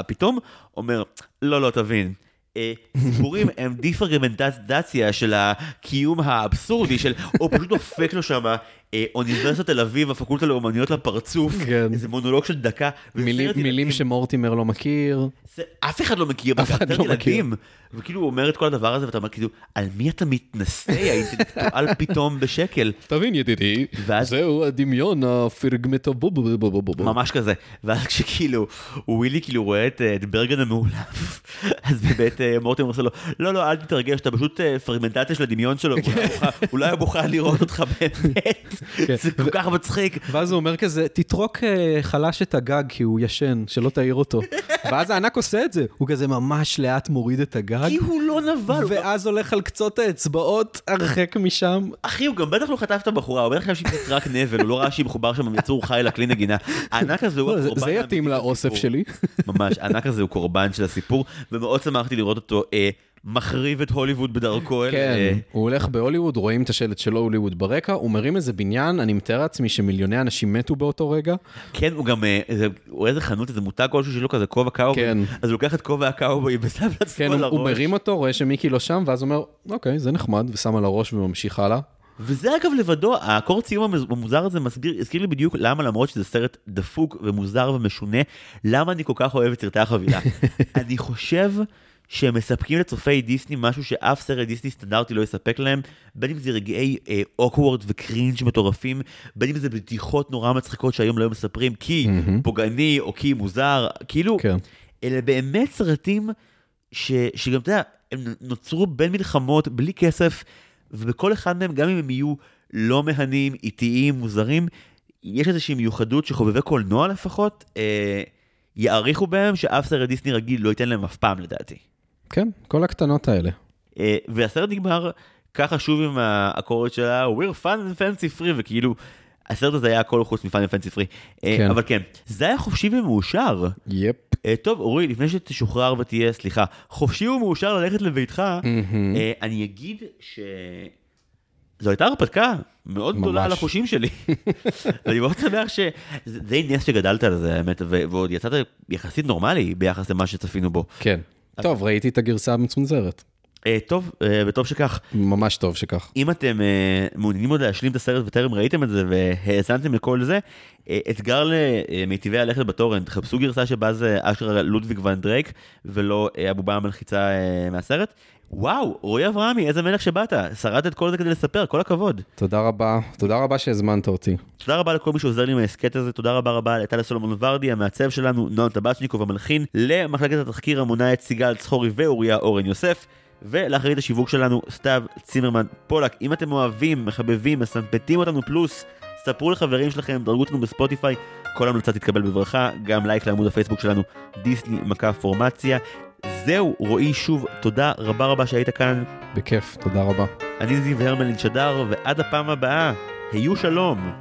פתאום אומר, לא, לא, תבין. אה, סיפורים הם דיפרגמנטציה של הקיום האבסורדי של, הוא פשוט דופק לו שם אה, אוניברסיטת תל אביב, הפקולטה לאומנויות לפרצוף, כן. איזה מונולוג של דקה. מילים, מילים. שמורטימר לא מכיר. זה- אף אחד לא מכיר, אף אחד לא מכיר. ילדים. וכאילו הוא אומר את כל הדבר הזה, ואתה אומר כאילו, על מי אתה מתנשא, האינטלקטואל פתאום בשקל? תבין ידידי, ואז- זהו הדמיון הפירגמטו בו בו בו בו בו בו. ממש כזה. ואז כשכאילו, ווילי כאילו רואה את, אה, את ברגן המאולף, אז באמת אה, מורטים עושה לו, לא, לא, אל תתרגש, אתה פשוט אה, פרגמנטציה של הדמיון שלו, אולי הוא בוכה לראות אותך באמת. כן. זה כל כך מצחיק. ואז הוא אומר כזה, תטרוק אה, חלש את הגג כי הוא ישן, שלא תעיר אותו. ואז הענק עושה את זה, הוא כזה ממש לאט מוריד את הגג, כי הוא לא נבל, ואז הולך על קצות האצבעות הרחק משם. אחי, הוא גם בטח לא חטף את הבחורה, הוא בטח חשב שהיא רק נבל, הוא לא ראה שהיא מחובר שם יצור חי לכלי נגינה. הענק הזה הוא לא, הקורבן זה יתאים לאוסף. שלי. ממש, הענק הזה הוא קורבן של הסיפור, ומאוד שמחתי לראות אותו אה, מחריב את הוליווד בדרכו אל... כן, אה, הוא הולך בהוליווד, רואים את השלט של הוליווד ברקע, הוא מרים איזה בניין, אני מתאר לעצמי שמיליוני אנשים מתו באותו רגע. כן, הוא גם, אה, איזה- הוא איזה חנות, איזה מותג כלשהו שיש לו כזה כובע קאובוי, כן. אז הוא לוקח את כובע הקאובוי ושם לעצמו כן, על הוא- הוא הראש. מרים אותו, רואה שמיקי לא שם, ואז הוא אומר, אוקיי, זה נחמד, ושם על הראש וממשיך הלאה. וזה אגב לבדו, האקורד סיום המוזר הזה מסביר, הזכיר לי בדיוק למה למרות שזה סרט דפוק ומוזר ומשונה, למה אני כל כך אוהב את סרטי החבילה. אני חושב שהם מספקים לצופי דיסני משהו שאף סרט דיסני סטנדרטי לא יספק להם, בין אם זה רגעי אוקוורד וקרינג' מטורפים, בין אם זה בדיחות נורא מצחיקות שהיום לא מספרים כי פוגעני או כי מוזר, כאילו, כן. אלה באמת סרטים ש, שגם, אתה יודע, הם נוצרו בין מלחמות, בלי כסף, ובכל אחד מהם, גם אם הם יהיו לא מהנים, איטיים, מוזרים, יש איזושהי מיוחדות שחובבי קולנוע לפחות, אה, יעריכו בהם, שאף סרט דיסני רגיל לא ייתן להם אף פעם לדעתי. כן, כל הקטנות האלה. אה, והסרט נגמר ככה שוב עם האקורד שלה, we're fun and fancy free, וכאילו, הסרט הזה היה הכל חוץ מפאן ופנסי פרי. כן. אבל כן, זה היה חופשי ומאושר. יפ. אה, טוב, אורי, לפני שתשוחרר ותהיה, סליחה, חופשי ומאושר ללכת לביתך, אה, אני אגיד ש... זו הייתה הרפתקה מאוד גדולה ממש. על החושים שלי. ואני מאוד שמח ש... זה נס שגדלת על זה, האמת, ו- ועוד יצאת יחסית נורמלי ביחס למה שצפינו בו. כן. טוב, ראיתי את הגרסה המצונזרת. אה, טוב, אה, וטוב שכך. ממש טוב שכך. אם אתם אה, מעוניינים עוד להשלים את הסרט וטרם ראיתם את זה והאזנתם לכל זה, אתגר למיטיבי הלכת בטורנט, חפשו גרסה שבה זה אשכרה לודוויג ון דרייק ולא הבובה המלחיצה מהסרט. וואו, רועי אברהמי, איזה מלך שבאת, שרדת את כל זה כדי לספר, כל הכבוד. תודה רבה, תודה רבה שהזמנת אותי. תודה רבה לכל מי שעוזר לי עם ההסכת הזה, תודה רבה רבה לטליה סולומון ורדי, המעצב שלנו, נועם טבצ'ניקוב המלחין, למחלקת התחקיר המונה את סיגל צחורי ואוריה אורן יוסף, ולאחרית השיווק שלנו, סתיו צימרמן פולק. אם אתם אוהבים, מחבבים, מסמפטים אותנו פלוס, ספרו לחברים שלכם, דרגו אותנו בספוטיפיי, כל המלצה תתקבל בברכה, גם לייק לעמוד הפייסבוק שלנו, דיסני מכה פורמציה. זהו, רועי, שוב, תודה רבה רבה שהיית כאן. בכיף, תודה רבה. אני זיו הרמלין שדר, ועד הפעם הבאה, היו שלום.